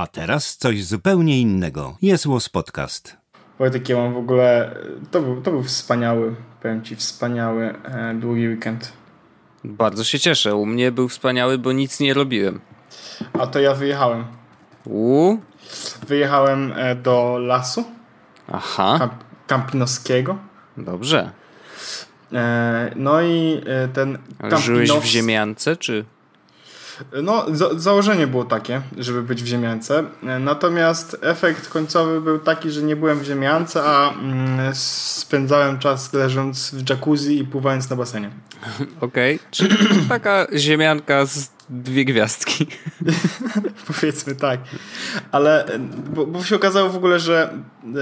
A teraz coś zupełnie innego. Jest Łos Podcast. Wojtek, ja mam w ogóle... To był, to był wspaniały, powiem Ci, wspaniały e, długi weekend. Bardzo się cieszę. U mnie był wspaniały, bo nic nie robiłem. A to ja wyjechałem. U? Wyjechałem e, do lasu Aha, Kamp Kampinoskiego. dobrze. E, no i e, ten Ale żyłeś w Kampinows- ziemiance, czy? No, za założenie było takie, żeby być w ziemiance. Natomiast efekt końcowy był taki, że nie byłem w ziemiance, a mm, spędzałem czas leżąc w jacuzzi i pływając na basenie. Okej. Czyli taka ziemianka z dwie gwiazdki. Powiedzmy tak. Ale bo, bo się okazało w ogóle, że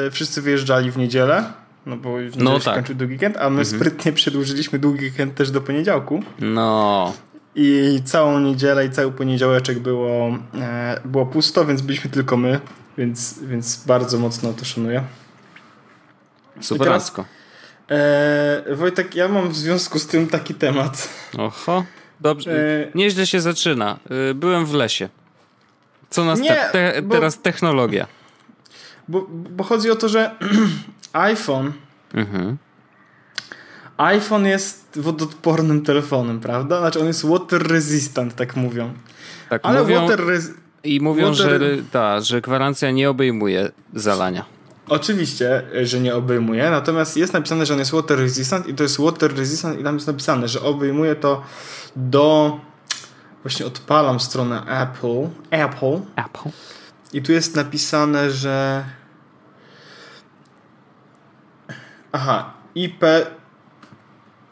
e, wszyscy wyjeżdżali w niedzielę. No bo w No się tak. kończył długi weekend, a my sprytnie przedłużyliśmy długi weekend też do poniedziałku. No, I całą niedzielę i cały poniedziałeczek było, e, było pusto, więc byliśmy tylko my, więc, więc bardzo mocno to szanuję. superancko. E, Wojtek, ja mam w związku z tym taki temat. Oho, dobrze. E, Nieźle się zaczyna. Y, Byłem w lesie. Co nas Nie, te, te, bo- teraz technologia? Bo, bo chodzi o to, że iPhone Mhm. iPhone jest wodoodpornym telefonem, prawda? Znaczy on jest water resistant, tak mówią. Tak Ale mówią water res- i mówią, water- że, ta, że gwarancja nie obejmuje zalania. Oczywiście, że nie obejmuje, natomiast jest napisane, że on jest water resistant i to jest water resistant i tam jest napisane, że obejmuje to do... Właśnie odpalam stronę Apple. Apple. Apple. I tu jest napisane, że... Aha,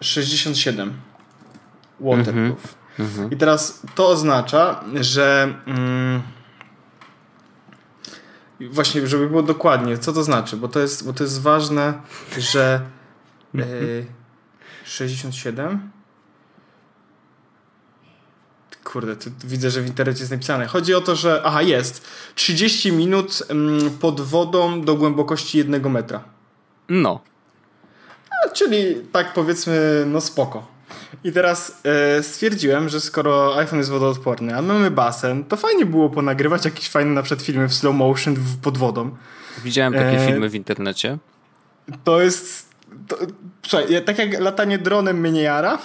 IP67 waterproof. I teraz to oznacza, że mm, właśnie, żeby było dokładnie, co to znaczy, bo to jest, bo to jest ważne, że e, 67 Kurde, tu widzę, że w internecie jest napisane. Chodzi o to, że. Aha, jest. 30 minut mm, pod wodą do głębokości 1 metra. No. Czyli tak powiedzmy, no spoko. I teraz e, stwierdziłem, że skoro iPhone jest wodoodporny, a my mamy basen, to fajnie było ponagrywać jakieś fajne na przykład filmy w slow motion w, pod wodą. Widziałem takie E, filmy w internecie. To jest. To, słuchaj, tak jak latanie dronem mnie nie jara,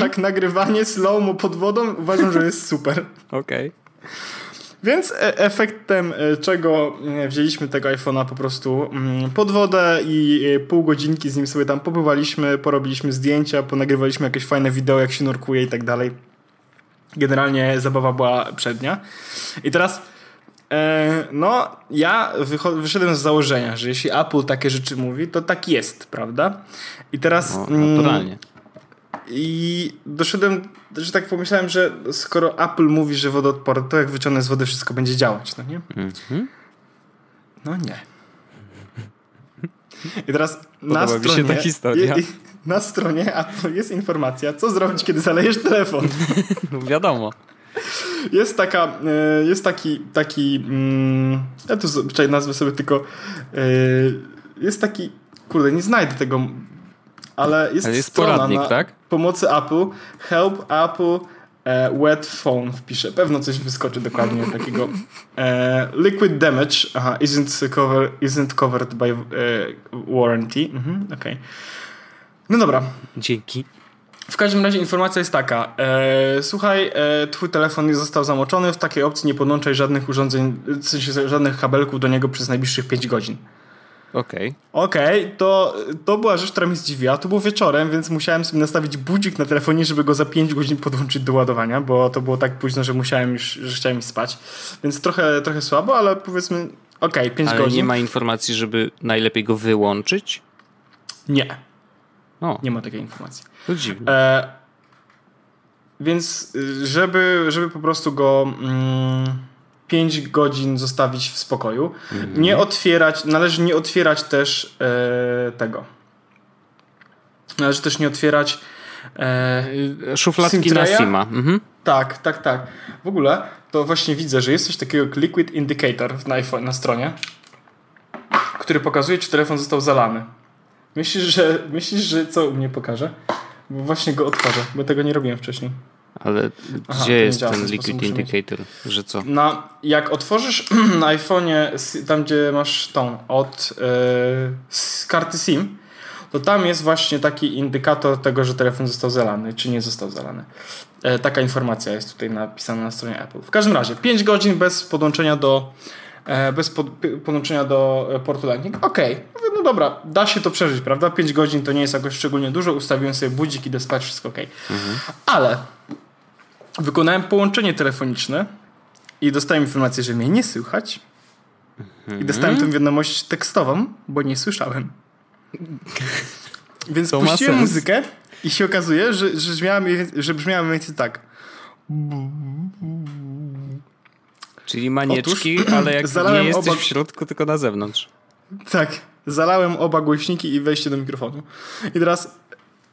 tak nagrywanie slow-mo pod wodą uważam, że jest super. Okej. Więc e- efektem e, czego e, wzięliśmy tego iPhone'a po prostu mm, pod wodę i pół godzinki z nim sobie tam pobywaliśmy, porobiliśmy zdjęcia, ponagrywaliśmy jakieś fajne wideo, jak się nurkuje i tak dalej. Generalnie zabawa była przednia. I teraz no, ja wyszedłem z założenia, że jeśli Apple takie rzeczy mówi, to tak jest, prawda? I teraz... No, mm, naturalnie. I doszedłem, że tak pomyślałem, że skoro Apple mówi, że wodoodporne, to jak wyciągnę z wody wszystko będzie działać, no nie? Mhm. No nie. I teraz na Podoba się stronie, ta historia. i- i- na stronie Apple jest informacja, co zrobić, kiedy zalejesz telefon. No wiadomo. Jest taka, e, jest taki, taki, mm, ja tu z- czekaj, nazwę sobie tylko, e, jest taki, kurde, nie znajdę tego, ale jest, Ale jest strona poradnik, na tak? pomocy Apple, help Apple e, wet phone wpiszę, pewno coś wyskoczy dokładnie takiego. E, liquid damage, aha, isn't, cover, isn't covered by e, warranty, mhm, okej. No dobra, Dzięki. w każdym razie informacja jest taka. E, słuchaj, e, twój telefon nie został zamoczony. W takiej opcji nie podłączaj żadnych urządzeń, w sensie żadnych kabelków do niego przez najbliższych 5 godzin. Okej. Okej, to, to była rzecz, która mnie zdziwiła. To było wieczorem, więc musiałem sobie nastawić budzik na telefonie, żeby go za 5 godzin podłączyć do ładowania, bo to było tak późno, że musiałem już, że chciałem iść spać. Więc trochę, trochę słabo, ale powiedzmy, okej, 5 Ale godzin. nie ma informacji, żeby najlepiej go wyłączyć? nie, O, nie ma takiej informacji. to dziwne. E, więc y, żeby, żeby po prostu go mm, 5 godzin zostawić w spokoju, nie otwierać, należy nie otwierać też e, tego. Należy też nie otwierać e, Szufladki na? Sima. Mhm. tak, tak, tak. W ogóle to właśnie widzę, że jest coś takiego jak Liquid Indicator na, iPhone, na stronie, który pokazuje, czy telefon został zalany. Myślisz, że, myślisz, że co u mnie pokaże? Bo właśnie go odtwarzę, bo tego nie robiłem wcześniej. Ale Aha, gdzie jest ten liquid mieć- indicator? Że co? Na, jak otworzysz na iPhone'ie, tam gdzie masz tą od z karty SIM, to tam jest właśnie taki indykator tego, że telefon został zalany, czy nie został zalany. E, taka informacja jest tutaj napisana na stronie Apple. W każdym razie, 5 godzin bez podłączenia do e, bez pod, podłączenia do e, portu Lightning. Okej, Mówię, no dobra, da się to przeżyć, prawda? 5 godzin to nie jest jakoś szczególnie dużo, ustawiłem sobie budzik i spać, wszystko ok. Ale wykonałem połączenie telefoniczne i dostałem informację, że mnie nie słychać. I dostałem tę wiadomość tekstową, bo nie słyszałem. Więc To puściłem muzykę i się okazuje, że, że, brzmiała, że brzmiała mniej więcej tak. Czyli manieczki, ale jak nie jesteś oba- w środku, tylko na zewnątrz. Tak, zalałem oba głośniki i wejście do mikrofonu. I teraz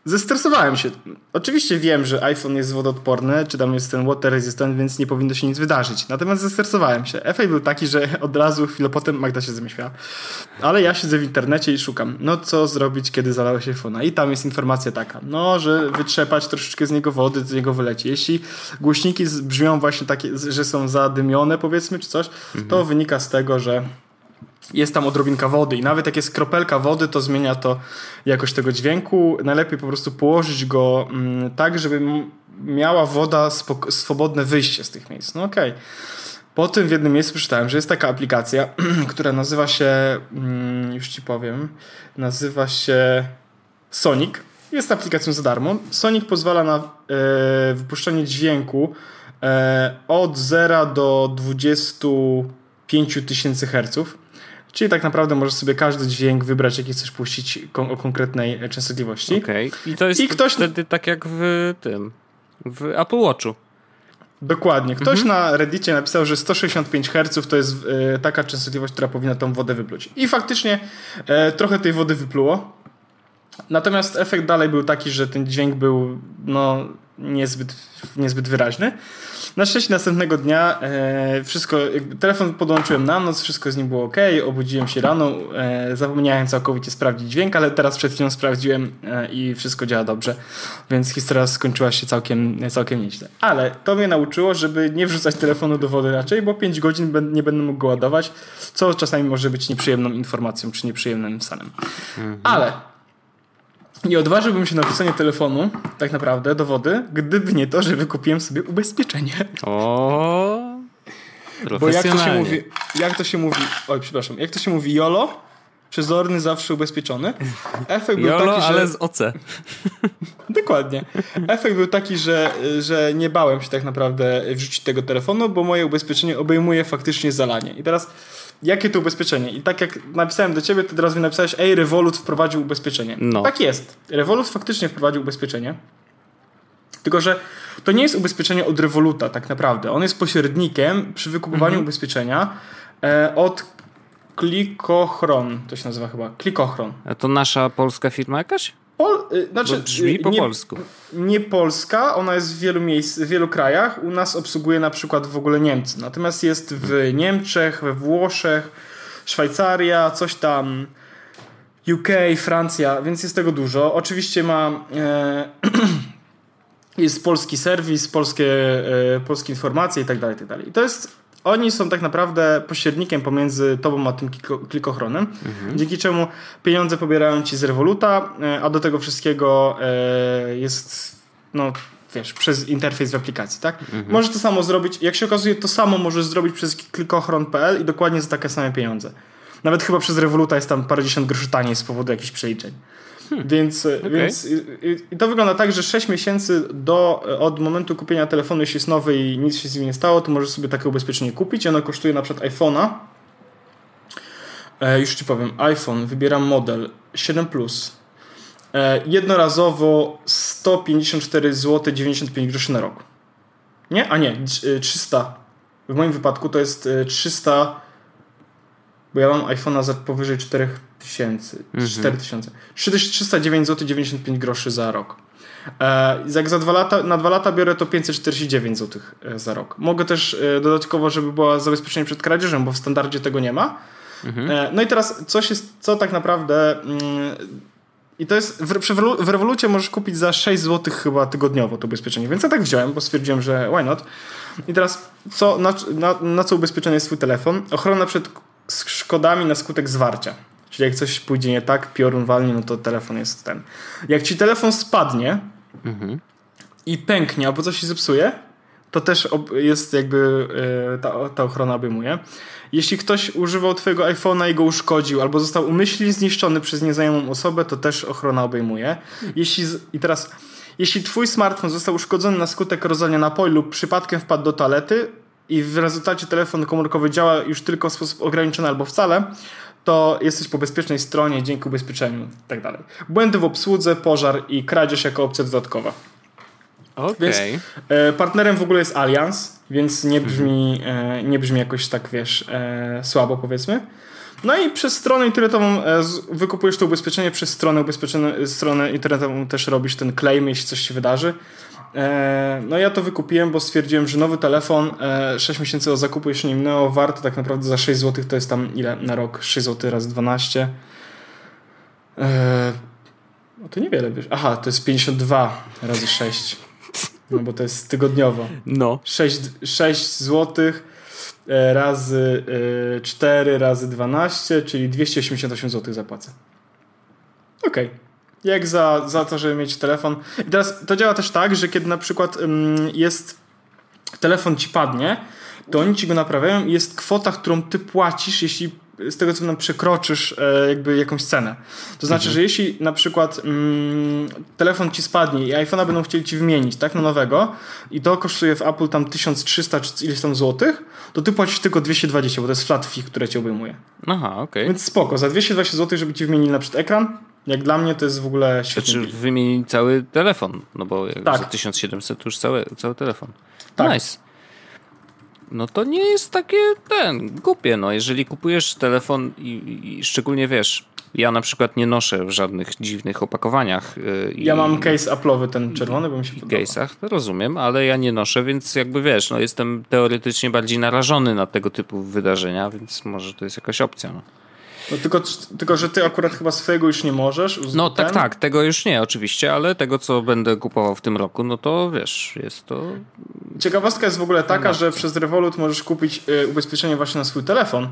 zestresowałem się. Oczywiście wiem, że iPhone jest wodoodporny, czy tam jest ten water resistant, więc nie powinno się nic wydarzyć. Natomiast zestresowałem się. Efekt był taki, że od razu chwilę potem Magda się zamyśliła. Ale ja siedzę w internecie i szukam, no co zrobić, kiedy zalałeś iPhone'a. I tam jest informacja taka, no, że wytrzepać troszeczkę z niego wody, z niego wyleci. Jeśli głośniki brzmią właśnie takie, że są zadymione powiedzmy, czy coś, to wynika z tego, że jest tam odrobinka wody i nawet jak jest kropelka wody, to zmienia to jakość tego dźwięku. Najlepiej po prostu położyć go mm, tak, żeby miała woda swobodne wyjście z tych miejsc. No okej. Po tym w jednym miejscu przeczytałem, że jest taka aplikacja, która nazywa się, mm, już ci powiem, nazywa się Sonic. Jest aplikacją za darmo. Sonic pozwala na e, wypuszczanie dźwięku e, od 0 do 25 tysięcy herców. Czyli tak naprawdę możesz sobie każdy dźwięk wybrać, jaki chcesz puścić kon- o konkretnej częstotliwości. Okej. I to jest I ktoś- wtedy tak jak w tym, w Apple Watchu. Dokładnie. Ktoś Mhm. na Reddicie napisał, że 165 Hz to jest e, taka częstotliwość, która powinna tą wodę wypluć. I faktycznie e, trochę tej wody wypluło. Natomiast efekt dalej był taki, że ten dźwięk był no, niezbyt, niezbyt wyraźny. Na szczęście następnego dnia e, wszystko, jakby telefon podłączyłem na noc, wszystko z nim było ok, obudziłem się rano, e, zapomniałem całkowicie sprawdzić dźwięk, ale teraz przed chwilą sprawdziłem e, i wszystko działa dobrze, więc historia skończyła się całkiem, całkiem nieźle. Ale to mnie nauczyło, żeby nie wrzucać telefonu do wody raczej, bo 5 godzin nie będę mógł go ładować, co czasami może być nieprzyjemną informacją, czy nieprzyjemnym stanem. Ale nie odważyłbym się na wrzucenie telefonu, tak naprawdę, do wody, gdyby nie to, że wykupiłem sobie ubezpieczenie. O, Bo jak to się mówi, jak to się mówi, oj przepraszam, jak to się mówi YOLO, przezorny zawsze ubezpieczony. Efekt był Jolo, taki, że... ale z OC. Dokładnie. Efekt był taki, że, że nie bałem się tak naprawdę wrzucić tego telefonu, bo moje ubezpieczenie obejmuje faktycznie zalanie. I teraz, jakie to ubezpieczenie? I tak jak napisałem do ciebie, to teraz mi napisałeś, ej, Revolut wprowadził ubezpieczenie. No. Tak jest. Revolut faktycznie wprowadził ubezpieczenie. Tylko, że to nie jest ubezpieczenie od Revoluta tak naprawdę. On jest pośrednikiem przy wykupywaniu ubezpieczenia e, od Klikochron. To się nazywa chyba. Klikochron. A to nasza polska firma jakaś? Pol, y, znaczy, brzmi y, po nie, polsku. nie Polska, ona jest w wielu miejsc, w wielu krajach. U nas obsługuje na przykład w ogóle Niemcy. Natomiast jest w Niemczech, we Włoszech, Szwajcaria, coś tam. UK, Francja, więc jest tego dużo. Oczywiście ma. E, jest polski serwis, polskie, e, polskie informacje i tak dalej, i tak dalej. I to jest. Oni są tak naprawdę pośrednikiem pomiędzy tobą a tym kliko- klikochronem, dzięki czemu pieniądze pobierają ci z Revoluta, e, a do tego wszystkiego e, jest, no wiesz, przez interfejs w aplikacji, tak? Możesz to samo zrobić, jak się okazuje, to samo możesz zrobić przez klikochron.pl i dokładnie za takie same pieniądze. Nawet chyba przez Revoluta jest tam parędziesiąt groszy taniej z powodu jakichś przeliczeń. Więc, e, więc i, i- i to wygląda tak, że 6 miesięcy do, od momentu kupienia telefonu, jeśli jest nowy i nic się z nim nie stało, to możesz sobie takie ubezpieczenie kupić. Ono kosztuje na przykład iPhone'a. E, już ci powiem, iPhone, wybieram model 7 Plus. E, jednorazowo 154 zł 95 groszy na rok. Nie? A nie, trz- e, 300. W moim wypadku to jest e, 300 bo ja mam iPhone'a za powyżej 4000. 4000. 309 zł 95 groszy za rok. E, jak za dwa lata, na dwa lata biorę to 549 zł za rok. Mogę też e, dodatkowo, żeby była zabezpieczenie przed kradzieżą, bo w standardzie tego nie ma. E, no i teraz coś jest, co tak naprawdę mm, I to jest, w, w Revolucie możesz kupić za 6 zł chyba tygodniowo to ubezpieczenie, więc ja tak wziąłem, bo stwierdziłem, że why not. I teraz, co, na, na, na co ubezpieczony jest twój telefon? Ochrona przed szkodami na skutek zwarcia. Czyli jak coś pójdzie nie tak, piorun walnie, no to telefon jest ten. Jak ci telefon spadnie i pęknie albo coś się zepsuje, to też jest jakby e, ta, ta ochrona obejmuje. Jeśli ktoś używał twojego iPhone'a i go uszkodził, albo został umyślnie zniszczony przez nieznajomą osobę, to też ochrona obejmuje. Jeśli z- I teraz, jeśli twój smartfon został uszkodzony na skutek rozlania napoju lub przypadkiem wpadł do toalety i w rezultacie telefon komórkowy działa już tylko w sposób ograniczony albo wcale, to jesteś po bezpiecznej stronie dzięki ubezpieczeniu i tak dalej. Błędy w obsłudze, pożar i kradzież jako opcja dodatkowa. Okej. Więc e, partnerem w ogóle jest Allianz, więc nie brzmi, e, nie brzmi jakoś tak, wiesz, e, słabo powiedzmy. No i przez stronę internetową e, wykupujesz to ubezpieczenie, przez stronę, ubezpieczenie, stronę internetową też robisz ten claim, jeśli coś się wydarzy. E, no ja to wykupiłem, bo stwierdziłem, że nowy telefon, e, 6 miesięcy od zakupu jeszcze nie minęło, warto tak naprawdę za 6 zł, to jest tam ile na rok? 6 zł razy 12. E, no to niewiele wiesz. Aha, to jest 52 razy 6. No bo to jest tygodniowo. No. 6, 6 zł razy e, 4 razy 12, czyli 288 zł zapłacę. Okej. Jak za, za to, żeby mieć telefon. I teraz to działa też tak, że kiedy na przykład jest telefon ci padnie, to oni ci go naprawiają i jest kwota, którą ty płacisz, jeśli z tego co nam przekroczysz e, jakby jakąś cenę. To znaczy, że jeśli na przykład mm, telefon ci spadnie i iPhone'a będą chcieli ci wymienić, tak, na nowego i to kosztuje w Apple tam 1300 czy ileś tam złotych, to ty płacisz tylko 220, bo to jest flat fee, które cię obejmuje. Aha, okej. Więc spoko, za 220 zł, żeby ci wymienili na przykład ekran, jak dla mnie to jest w ogóle świetny Znaczy wymienić cały telefon, no bo jak Tak. za 1700 to już cały, cały telefon. Tak. Nice. No to nie jest takie ten, głupie, no jeżeli kupujesz telefon i, i szczególnie wiesz, ja na przykład nie noszę w żadnych dziwnych opakowaniach. Yy, Ja mam case Apple'owy ten czerwony, bo mi się podoba. case'ach, to rozumiem, ale ja nie noszę, więc jakby wiesz, no jestem teoretycznie bardziej narażony na tego typu wydarzenia, więc może to jest jakaś opcja. No, No tylko, tylko, że ty akurat chyba swojego już nie możesz. no tak, ten. tak, tego już nie oczywiście, ale tego co będę kupował w tym roku, no to wiesz, jest to... Ciekawostka jest w ogóle taka, że przez Revolut możesz kupić y, ubezpieczenie właśnie na swój telefon,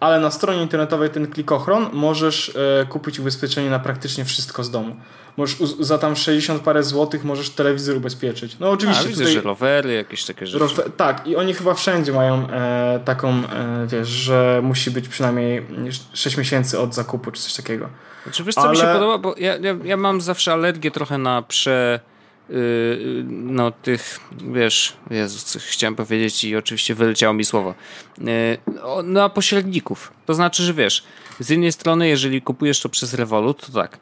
ale na stronie internetowej ten klikochron możesz y, kupić ubezpieczenie na praktycznie wszystko z domu. Możesz uz- za tam 60 parę złotych możesz telewizor ubezpieczyć. No A, oczywiście widzę, tutaj... że rowery, jakieś takie rzeczy. Rowe- tak, i oni chyba wszędzie mają e, taką, e, wiesz, że musi być przynajmniej 6 miesięcy od zakupu, czy coś takiego. Znaczy, wiesz co mi się Ale- podoba, bo ja, ja, ja mam zawsze alergię trochę na prze... Yy, no tych, wiesz, Jezus, chciałem powiedzieć i oczywiście wyleciało mi słowo. Yy, o, na pośredników. To znaczy, że wiesz, z jednej strony, jeżeli kupujesz to przez Revolut, to tak,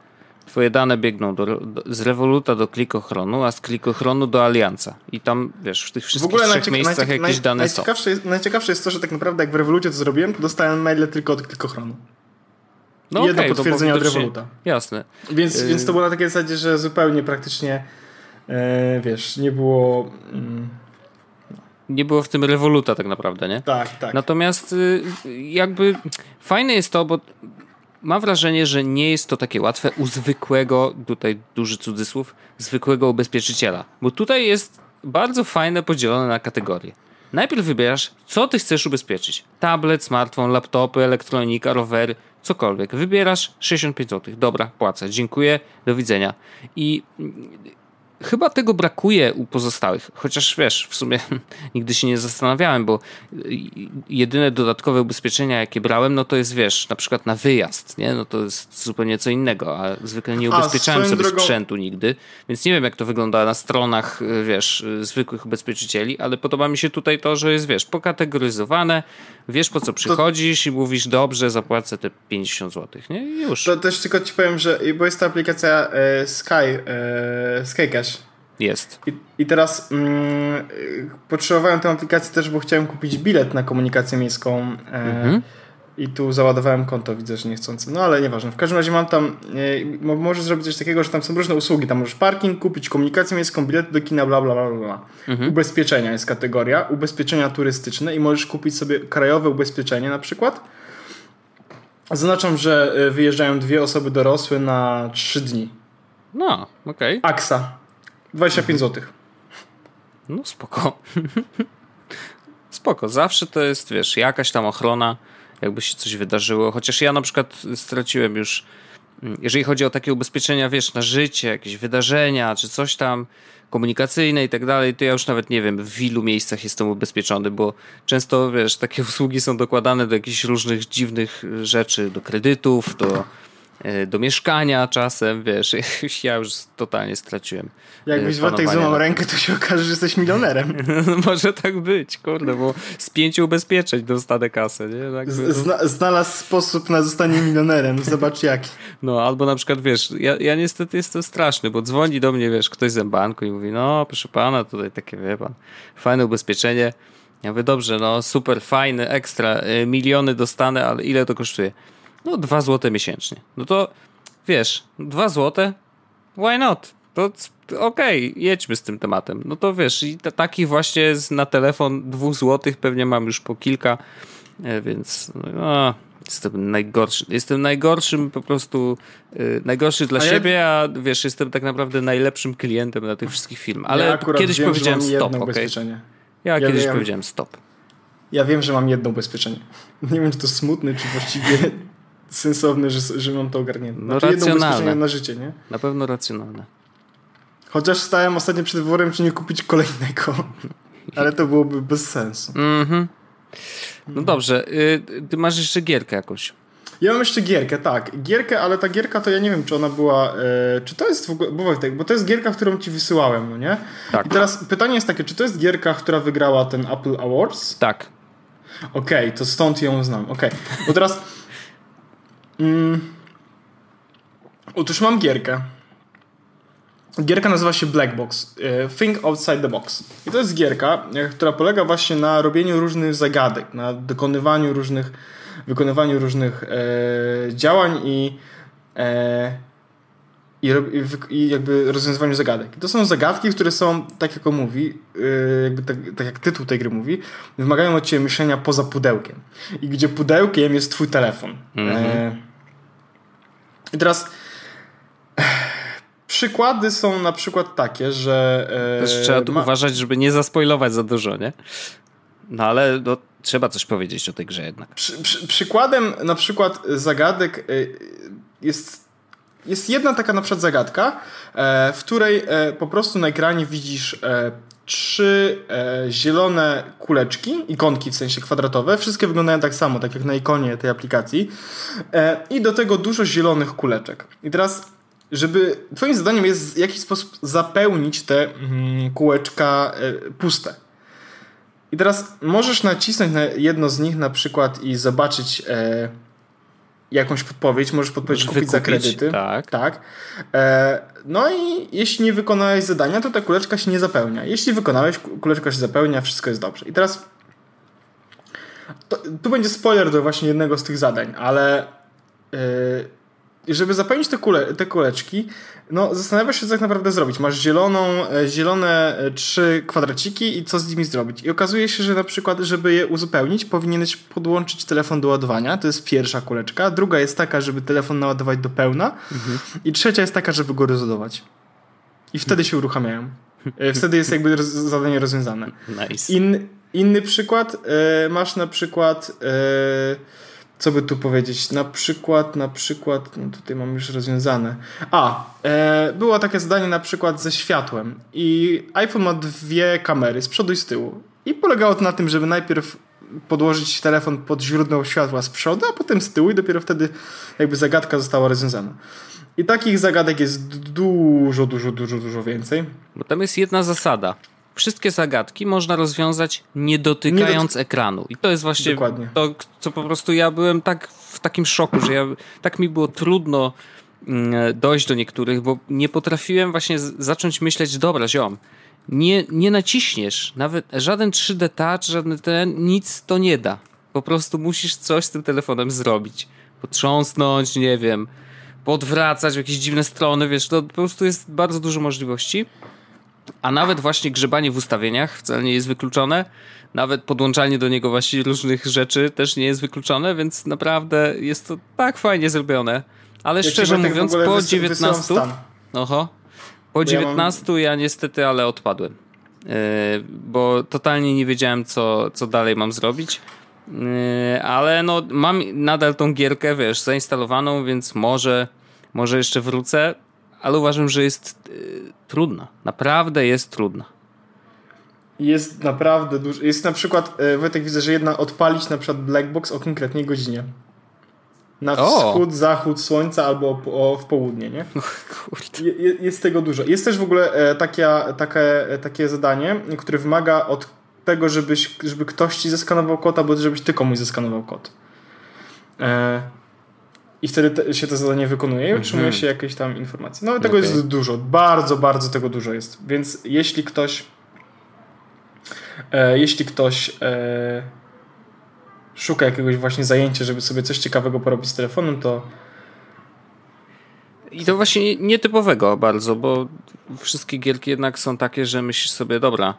twoje dane biegną do, do, z Revoluta do klikochronu, a z klikochronu do Alianza. I tam, wiesz, w tych W wszystkich ogóle trzech miejscach jakieś naj- dane są. najciekawsze jest, najciekawsze jest to, że tak naprawdę jak w Revolucie to zrobiłem, to dostałem maile tylko od klikochronu. No jedno okej, to potwierdzenie od Revoluta. Jasne. Więc, Yy. więc to było na takiej zasadzie, że zupełnie praktycznie e, wiesz, nie było... Mm, Nie było w tym Revoluta tak naprawdę, nie? tak, tak. Natomiast y, jakby fajne jest to, bo mam wrażenie, że nie jest to takie łatwe u zwykłego, tutaj duży cudzysłów, zwykłego ubezpieczyciela. Bo tutaj jest bardzo fajne podzielone na kategorie. Najpierw wybierasz, co ty chcesz ubezpieczyć. Tablet, smartfon, laptopy, elektronika, rowery, cokolwiek. Wybierasz 65 zł. Dobra, płacę. Dziękuję, do widzenia. I chyba tego brakuje u pozostałych. Chociaż wiesz, w sumie nigdy się nie zastanawiałem, bo jedyne dodatkowe ubezpieczenia, jakie brałem, no to jest wiesz, na przykład na wyjazd, nie? No to jest zupełnie co innego, a zwykle nie ubezpieczałem sobie drogą- sprzętu nigdy, więc nie wiem, jak to wygląda na stronach, wiesz, zwykłych ubezpieczycieli, ale podoba mi się tutaj to, że jest, wiesz, pokategoryzowane, wiesz po co przychodzisz i mówisz, dobrze, zapłacę te 50 zł, nie? I już. To też tylko ci powiem, że bo jest ta aplikacja e, Sky, e, Skycash. Jest. I, I teraz mm, potrzebowałem tę aplikację też, bo chciałem kupić bilet na komunikację miejską. E, Mhm. I tu załadowałem konto, widzę, że niechcący. No ale nieważne. W każdym razie mam tam, e, mo- możesz zrobić coś takiego, że tam są różne usługi. Tam możesz parking kupić, komunikację miejską, bilety do kina, bla, bla, bla, bla. Mhm. Ubezpieczenia jest kategoria, ubezpieczenia turystyczne i możesz kupić sobie krajowe ubezpieczenie na przykład. Zaznaczam, że y, wyjeżdżają dwie osoby dorosłe na trzy dni. No, okej. Okay. Aksa. 25 zł. No spoko. spoko. Zawsze to jest, wiesz, jakaś tam ochrona, jakby się coś wydarzyło. Chociaż ja na przykład straciłem już, mm, jeżeli chodzi o takie ubezpieczenia, wiesz, na życie, jakieś wydarzenia, czy coś tam komunikacyjne i tak dalej, to ja już nawet nie wiem, w ilu miejscach jestem ubezpieczony, bo często, wiesz, takie usługi są dokładane do jakichś różnych dziwnych rzeczy, do kredytów, do do mieszkania czasem, wiesz, ja już totalnie straciłem. Jakbyś Wojtek złamał rękę, to się okaże, że jesteś milionerem. Może tak być, kurde, bo z pięciu ubezpieczeń dostanę kasę, nie? Tak Zna znalazł sposób na zostanie milionerem, zobacz jaki. No, albo na przykład, wiesz, ja, ja niestety jestem straszny, bo dzwoni do mnie, wiesz, ktoś z banku i mówi, no, proszę pana, tutaj takie, wie pan, fajne ubezpieczenie. Ja mówię, dobrze, no, super, fajny, ekstra, y, miliony dostanę, ale ile to kosztuje? No, dwa złote miesięcznie. No to wiesz, dwa złote? Why not? To okej, okay, jedźmy z tym tematem. No to wiesz, i takich właśnie na telefon dwóch złotych pewnie mam już po kilka, e, więc no, jestem najgorszy. Jestem najgorszym po prostu, yy, najgorszy dla a siebie, ja... a wiesz, jestem tak naprawdę najlepszym klientem na tych wszystkich filmach. Ale ja kiedyś wiem, powiedziałem stop, okej? Okay? Ja, ja kiedyś wiem. powiedziałem stop. Ja wiem, że mam jedno ubezpieczenie. Nie wiem, czy to smutne, czy właściwie sensowne, że, że mam to ogarnięte. No znaczy racjonalne. na życie, nie? Na pewno racjonalne. Chociaż stałem ostatnio przed wyborem, czy nie kupić kolejnego. Ale to byłoby bez sensu. Mhm. No dobrze, y, ty masz jeszcze gierkę jakąś. Ja mam jeszcze gierkę, tak. Gierkę, ale ta gierka to ja nie wiem, czy ona była. E, czy to jest w ogóle. Bo, bo to jest gierka, którą ci wysyłałem, no nie? Tak. I teraz pytanie jest takie, czy to jest gierka, która wygrała ten Apple Awards? Tak. Okej, okay, to stąd ją znam. Okej. Okay. Bo teraz. Mm. Otóż mam gierkę. Gierka nazywa się Black Box. E, Think Outside the Box. I to jest gierka, e, która polega właśnie na robieniu różnych zagadek, na dokonywaniu różnych, wykonywaniu różnych e, działań i, e, i, i, jakby rozwiązywaniu zagadek. I to są zagadki, które są, tak jak on mówi, e, jakby tak, tak, jak tytuł tej gry mówi, wymagają od ciebie myślenia poza pudełkiem. I gdzie pudełkiem jest twój telefon. Mm -hmm. I teraz przykłady są na przykład takie, że. E, Też trzeba tu ma... uważać, żeby nie zaspoilować za dużo, nie? No ale no, trzeba coś powiedzieć o tej grze jednak. Przy, przy, przykładem na przykład zagadek e, jest. Jest jedna taka na przykład zagadka, e, w której po prostu na ekranie widzisz trzy e, zielone kuleczki, ikonki w sensie kwadratowe. Wszystkie wyglądają tak samo, tak jak na ikonie tej aplikacji. E, I do tego dużo zielonych kuleczek. I teraz, żeby Twoim zadaniem jest w jakiś sposób zapełnić te mm, kółeczka e, puste. I teraz możesz nacisnąć na jedno z nich na przykład i zobaczyć e, jakąś podpowiedź, możesz podpowiedź kupić za kredyty. Tak. tak. E, no i jeśli nie wykonałeś zadania, to ta kuleczka się nie zapełnia. Jeśli wykonałeś, kuleczka się zapełnia, wszystko jest dobrze. I teraz to, tu będzie spoiler do właśnie jednego z tych zadań, ale żeby zapełnić te, kule, te kuleczki, no zastanawiasz się, co tak naprawdę zrobić. Masz zieloną, e, zielone e, trzy kwadraciki i co z nimi zrobić. I okazuje się, że na przykład, żeby je uzupełnić, powinieneś podłączyć telefon do ładowania. To jest pierwsza kuleczka. Druga jest taka, żeby telefon naładować do pełna. Mhm. I trzecia jest taka, żeby go rozładować. I wtedy się uruchamiają. E, wtedy jest jakby zadanie rozwiązane. Nice. In, inny przykład. masz na przykład co by tu powiedzieć? Na przykład, na przykład, no tutaj mam już rozwiązane. A, e, było takie zadanie na przykład ze światłem i iPhone ma dwie kamery z przodu i z tyłu. I polegało to na tym, żeby najpierw podłożyć telefon pod źródło światła z przodu, a potem z tyłu i dopiero wtedy jakby zagadka została rozwiązana. I takich zagadek jest dużo, dużo, dużo, dużo więcej. Bo tam jest jedna zasada wszystkie zagadki można rozwiązać nie dotykając nie ekranu. I to jest właśnie Dokładnie. to, co po prostu ja byłem tak w takim szoku, że ja, tak mi było trudno mm, dojść do niektórych, bo nie potrafiłem właśnie zacząć myśleć, dobra ziom, nie, nie naciśniesz, nawet żaden 3D touch, żaden ten, nic to nie da. Po prostu musisz coś z tym telefonem zrobić. Potrząsnąć, nie wiem, podwracać w jakieś dziwne strony, wiesz, to po prostu jest bardzo dużo możliwości. A nawet właśnie grzebanie w ustawieniach wcale nie jest wykluczone. Nawet podłączanie do niego właśnie różnych rzeczy też nie jest wykluczone, więc naprawdę jest to tak fajnie zrobione. Ale Ja szczerze w mówiąc, po wys- wysyłam 19. stan. Oho. Po ja mam- 19 ja niestety, ale odpadłem. Yy, bo totalnie nie wiedziałem, co, co dalej mam zrobić. Yy, ale no, mam nadal tą gierkę, wiesz, zainstalowaną, więc może, może jeszcze wrócę, ale uważam, że jest yy, trudna. Naprawdę jest trudna. Jest naprawdę dużo. Jest na przykład, e, Wojtek widzę, że jedna odpalić na przykład Black Box o konkretnej godzinie. Na O! wschód, zachód słońca albo o, w południe, nie? Kurde. Je, je- jest tego dużo. Jest też w ogóle e, takie, takie, e, takie zadanie, które wymaga od tego, żebyś, żeby ktoś ci zeskanował kod, albo żebyś ty komuś zeskanował kod. E, I wtedy te, się to zadanie wykonuje i otrzymuje się jakieś tam informacje. No tego Okej. jest dużo. Bardzo, bardzo tego dużo jest. Więc jeśli ktoś e, jeśli ktoś e, szuka jakiegoś właśnie zajęcia, żeby sobie coś ciekawego porobić z telefonem, to I to właśnie nietypowego bardzo, bo wszystkie gierki jednak są takie, że myślisz sobie, dobra,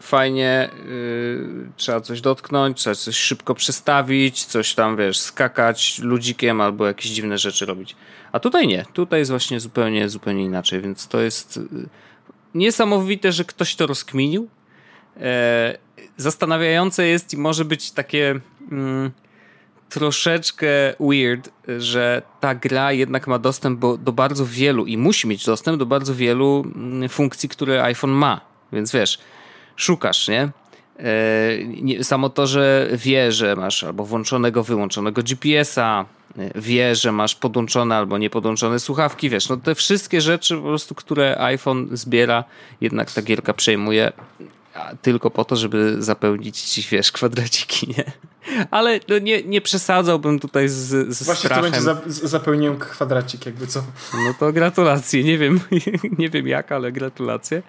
fajnie, yy, trzeba coś dotknąć, trzeba coś szybko przestawić, coś tam, wiesz, skakać ludzikiem albo jakieś dziwne rzeczy robić. A tutaj nie, tutaj jest właśnie zupełnie, zupełnie inaczej, więc to jest yy, niesamowite, że ktoś to rozkminił. Zastanawiające jest i może być takie mm, troszeczkę weird, że ta gra jednak ma dostęp do bardzo wielu i musi mieć dostęp do bardzo wielu mm, funkcji, które iPhone ma. Więc wiesz, szukasz, nie? E, nie, samo to, że wie, że masz albo włączonego, wyłączonego GPS-a, e, wie, że masz podłączone albo niepodłączone słuchawki, wiesz, no te wszystkie rzeczy po prostu, które iPhone zbiera, jednak ta gierka przejmuje tylko po to, żeby zapełnić wiesz, kwadraciki, nie? Ale no nie, nie przesadzałbym tutaj z, z właśnie to strachem. będzie za, zapełniłem kwadracik, jakby co. No to gratulacje. Nie wiem, nie wiem jak, ale gratulacje.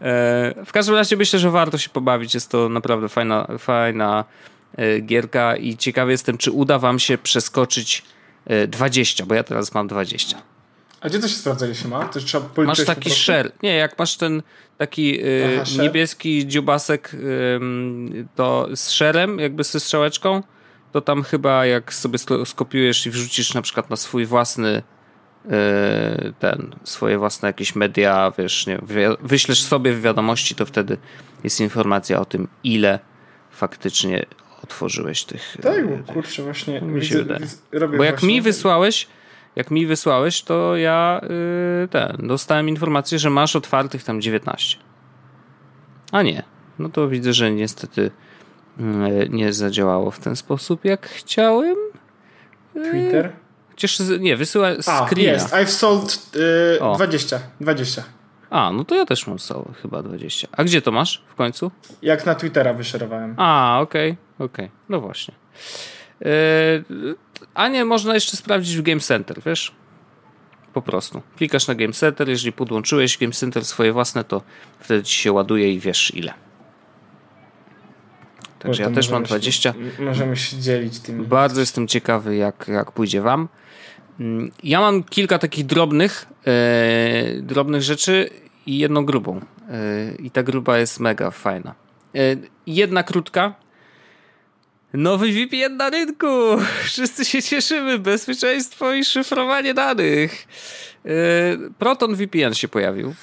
E, w każdym razie myślę, że warto się pobawić. Jest to naprawdę fajna, fajna e, gierka i ciekawy jestem, czy uda wam się przeskoczyć e, 20, bo ja teraz mam 20. A gdzie to się sprawdza, ile się ma? To trzeba Masz policzyć po taki shell. Nie, jak masz ten taki y, Aha, niebieski dziubasek ym, to z sherem, jakby ze strzałeczką, to tam chyba jak sobie sko- skopiujesz i wrzucisz na przykład na swój własny y, ten, swoje własne jakieś media, wiesz, nie, wyślesz sobie w wiadomości, to wtedy jest informacja o tym, ile faktycznie otworzyłeś tych. Tak, y, bo kurczę, właśnie Mi się widzę, wydaje. widzę, robię bo jak mi wysłałeś, jak mi wysłałeś, to ja yy, ten, dostałem informację, że masz otwartych tam 19. A nie. No to widzę, że niestety yy, nie zadziałało w ten sposób, jak chciałem. Twitter. Chociaż nie, wysyła screena. jest. I've sold y, O. 20. 20. A, no to ja też mam są chyba 20. A gdzie to masz w końcu? Jak na Twittera wyszerowałem. A, okej, okej. No właśnie. Yy, a nie, można jeszcze sprawdzić w Game Center, wiesz? Po prostu. Klikasz na Game Center, jeżeli podłączyłeś Game Center swoje własne, to wtedy ci się ładuje i wiesz ile. Także ja też mam możemy 20. Się, możemy się dzielić tymi. Bardzo jestem ciekawy, jak, jak pójdzie wam. Mm, Ja mam kilka takich drobnych, e, drobnych rzeczy i jedną grubą. E, I ta gruba jest mega fajna. E, jedna krótka. Nowy VPN na rynku! Wszyscy się cieszymy. Bezpieczeństwo i szyfrowanie danych. E, Proton VPN się pojawił.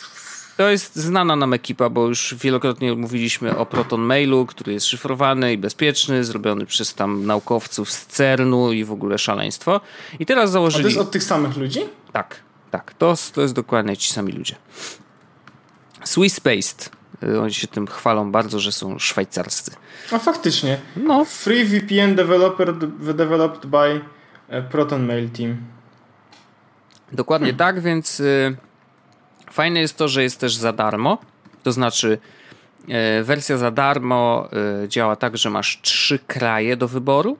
To jest znana nam ekipa, bo już wielokrotnie mówiliśmy o Proton Mailu, który jest szyfrowany i bezpieczny, zrobiony przez tam naukowców z CERN-u i w ogóle szaleństwo. I teraz A to założyli... jest od tych samych ludzi? Tak, tak. To, to jest dokładnie ci sami ludzie. Swiss Based. Y, Oni się tym chwalą bardzo, że są szwajcarscy. A faktycznie. No, Free VPN developer, developed by e, Proton Mail Team. Dokładnie tak, więc y, fajne jest to, że jest też za darmo. To znaczy, y, wersja za darmo y, działa tak, że masz trzy kraje do wyboru,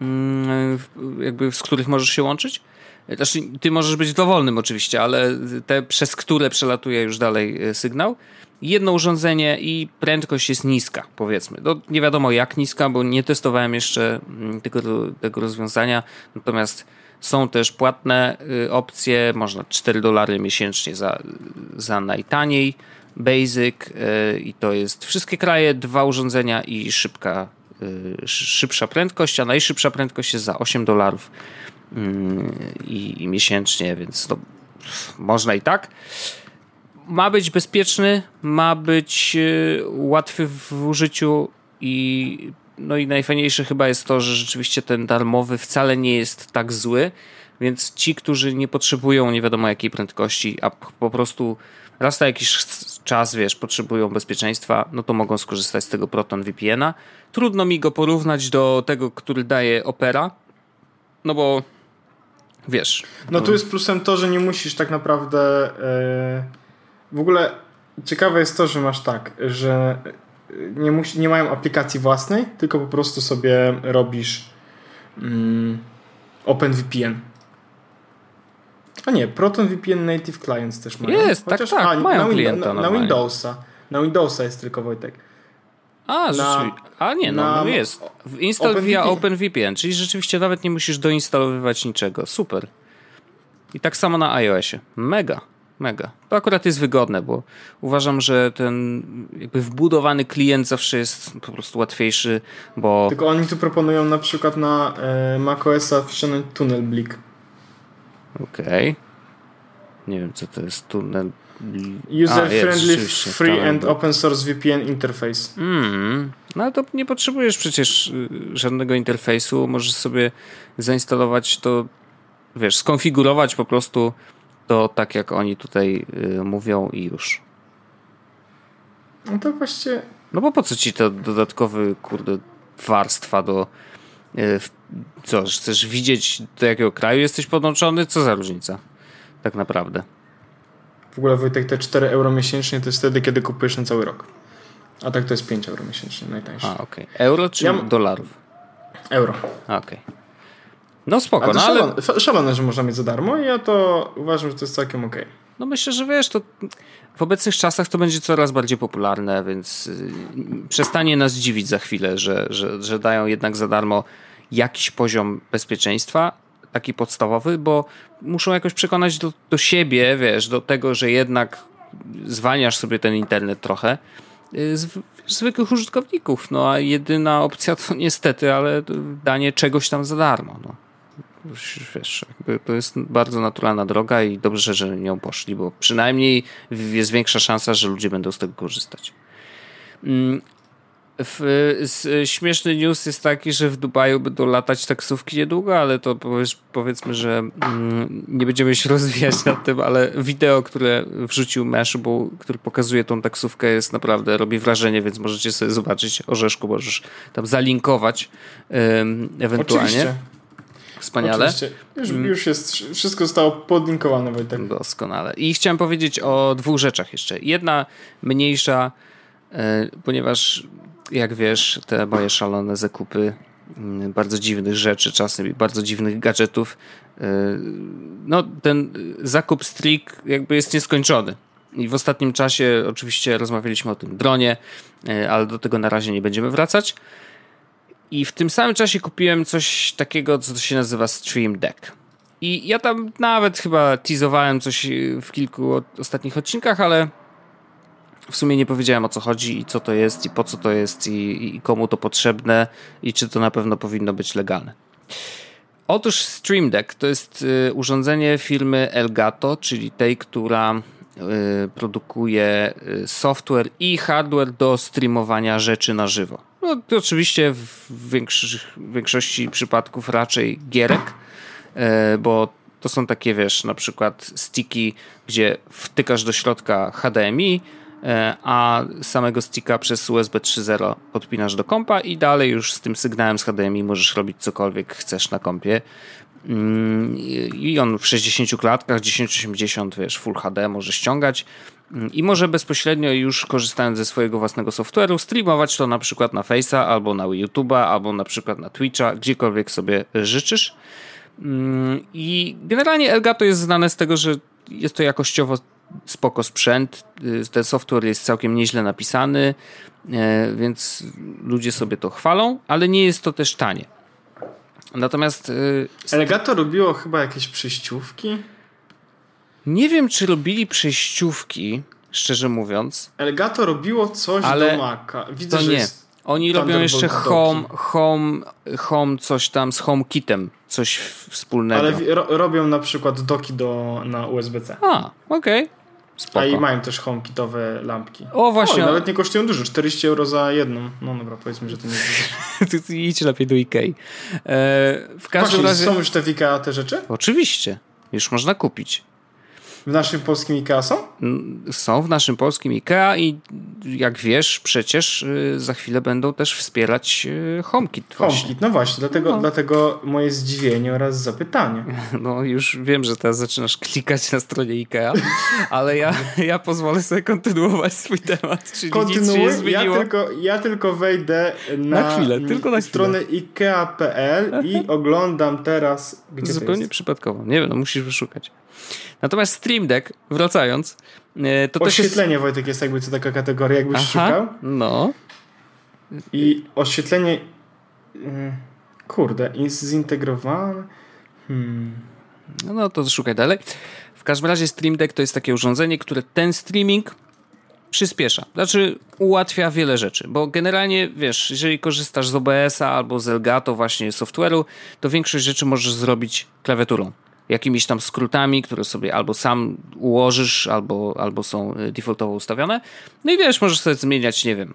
mm, jakby z których możesz się łączyć. Znaczy, ty możesz być dowolnym oczywiście, ale te, przez które przelatuje już dalej y, sygnał. Jedno urządzenie i prędkość jest niska, powiedzmy. No, nie wiadomo jak niska, bo nie testowałem jeszcze mm, tego, tego rozwiązania. Natomiast Są też płatne y, opcje, można 4 dolary miesięcznie za, za najtaniej Basic y, i to jest wszystkie kraje, dwa urządzenia i szybka, szybsza prędkość, a najszybsza prędkość jest za 8 dolarów i, i miesięcznie, więc to można i tak ma być bezpieczny, ma być łatwy w użyciu i no i najfajniejsze chyba jest to, że rzeczywiście ten darmowy wcale nie jest tak zły, więc ci, którzy nie potrzebują nie wiadomo jakiej prędkości, a po prostu raz na jakiś czas, wiesz, potrzebują bezpieczeństwa, no to mogą skorzystać z tego Proton VPN-a. Trudno mi go porównać do tego, który daje Opera, no bo wiesz. No tu jest plusem to, że nie musisz tak naprawdę yy, w ogóle ciekawe jest to, że masz tak, że nie, musi, nie mają aplikacji własnej, tylko po prostu sobie robisz mm, OpenVPN. A nie, ProtonVPN Native Clients też mają. Jest, tak, Chociaż, tak, a, mają na, klienta na, na Windowsa. Na Windowsa jest tylko Wojtek. A, na, a nie, no, no jest. Install Open via OpenVPN, czyli rzeczywiście nawet nie musisz doinstalowywać niczego. Super. I tak samo na iOSie. Mega mega. To akurat jest wygodne, bo uważam, że ten jakby wbudowany klient zawsze jest po prostu łatwiejszy, bo... Tylko oni tu proponują na przykład na e, macOSa wciągnąć Tunnel Blik. Okej. Okay. Nie wiem, co to jest Tunnel User-friendly, free and open source VPN interface. Mm, no to nie potrzebujesz przecież y, żadnego interfejsu. Możesz sobie zainstalować to, wiesz, skonfigurować po prostu to tak jak oni tutaj y, mówią i już. No to właściwie... No bo po co ci to dodatkowy, kurde, warstwa do... Y, co, chcesz widzieć do jakiego kraju jesteś podłączony? Co za różnica? Tak naprawdę. W ogóle Wojtek, te 4 euro miesięcznie to jest wtedy, kiedy kupujesz na cały rok. A tak to jest 5 euro miesięcznie, najtańsze. A, okej. Okay. Euro czy ja... dolarów? Euro. Okej. Okay. No spoko, ale no ale... Szalone, szalone, że można mieć za darmo i ja to uważam, że to jest całkiem okej. Okay. No myślę, że wiesz, to w obecnych czasach to będzie coraz bardziej popularne, więc y, przestanie nas dziwić za chwilę, że, że, że dają jednak za darmo jakiś poziom bezpieczeństwa, taki podstawowy, bo muszą jakoś przekonać do, do siebie, wiesz, do tego, że jednak zwalniasz sobie ten internet trochę y, z zwykłych użytkowników. No a jedyna opcja to niestety, ale danie czegoś tam za darmo. No wiesz, to jest bardzo naturalna droga i dobrze, że nią poszli, bo przynajmniej jest większa szansa, że ludzie będą z tego korzystać. Mm, śmieszny news jest taki, że w Dubaju będą latać taksówki niedługo, ale to powiedz, powiedzmy, że mm, nie będziemy się rozwijać nad tym, ale wideo, które wrzucił Mashable, który pokazuje tą taksówkę jest naprawdę, robi wrażenie, więc możecie sobie zobaczyć. Orzeszku możesz tam zalinkować ewentualnie. Oczywiście. Wspaniale. Oczywiście. Już, mm. już jest, wszystko zostało podlinkowane, Wojtek. Doskonale. I chciałem powiedzieć o dwóch rzeczach jeszcze. Jedna mniejsza, e, ponieważ jak wiesz, te moje szalone zakupy mm, bardzo dziwnych rzeczy, czasem bardzo dziwnych gadżetów. E, no, ten zakup Strik jakby jest nieskończony. I w ostatnim czasie oczywiście rozmawialiśmy o tym dronie, e, ale do tego na razie nie będziemy wracać. I w tym samym czasie kupiłem coś takiego, co się nazywa Stream Deck. I ja tam nawet chyba teasowałem coś w kilku ostatnich odcinkach, ale w sumie nie powiedziałem o co chodzi i co to jest i po co to jest i, i komu to potrzebne i czy to na pewno powinno być legalne. Otóż Stream Deck to jest y, urządzenie firmy Elgato, czyli tej, która y, produkuje y, software i hardware do streamowania rzeczy na żywo. No oczywiście w większości przypadków raczej gierek, e, bo to są takie, wiesz, na przykład sticky, gdzie wtykasz do środka HDMI, e, a samego sticka przez USB 3.0 podpinasz do kompa i dalej już z tym sygnałem z HDMI możesz robić cokolwiek chcesz na kompie. Mm, I on w 60 klatkach, 1080, wiesz, Full HD może ściągać i może bezpośrednio już korzystając ze swojego własnego software'u streamować to na przykład na Face'a albo na YouTube'a albo na przykład na Twitcha, gdziekolwiek sobie życzysz. Mm, I generalnie Elgato jest znane z tego, że jest to jakościowo spoko sprzęt. Y, ten software jest całkiem nieźle napisany, e, więc ludzie sobie to chwalą, ale nie jest to też tanie. Natomiast y, Elgato robiło chyba jakieś przejściówki. Nie wiem, czy robili przejściówki, szczerze mówiąc, Elgato robiło coś Ale do Maca. Widzę, to że nie. Oni robią jeszcze home, home, home coś tam z HomeKitem, coś wspólnego. Ale ro, robią na przykład doki do, na USB-C. A, okej. A i Spoko. mają też HomeKitowe lampki. O, właśnie. O, nawet nie kosztują dużo, 40 euro za jedną. No dobra, powiedzmy, że to nie jest Idź lepiej do Ikei. E, w każdym Właśnie, razie... są już te w IKEA te rzeczy? Oczywiście. Już można kupić. W naszym polskim IKEA są? Są w naszym polskim IKEA i jak wiesz, przecież y, za chwilę będą też wspierać y, HomeKit. Właśnie. HomeKit, no właśnie, dlatego, No. dlatego moje zdziwienie oraz zapytanie. No już wiem, że teraz zaczynasz klikać na stronie IKEA, ale ja, ja pozwolę sobie kontynuować swój temat, czyli nic się Kontynuuj, ja tylko, ja tylko wejdę na, Na chwilę, tylko na stronę ikea.pl i oglądam teraz, gdzie to Zupełnie przypadkowo. Nie wiem, no musisz wyszukać. Natomiast Stream Deck, wracając, y, to też jest... Oświetlenie, Wojtek, jest jakby co taka kategoria, jakbyś szukał. Aha, no. I oświetlenie. mm, Kurde, zintegrowane. Hmm. No, no to szukaj dalej. W każdym razie Stream Deck to jest takie urządzenie, które ten streaming przyspiesza. Znaczy ułatwia wiele rzeczy, bo generalnie wiesz, jeżeli korzystasz z OBS-a albo z Elgato właśnie software'u, to większość rzeczy możesz zrobić klawiaturą. Jakimiś tam skrótami, które sobie albo sam ułożysz, albo, albo są y, defaultowo ustawione. No i wiesz, możesz sobie zmieniać, nie wiem,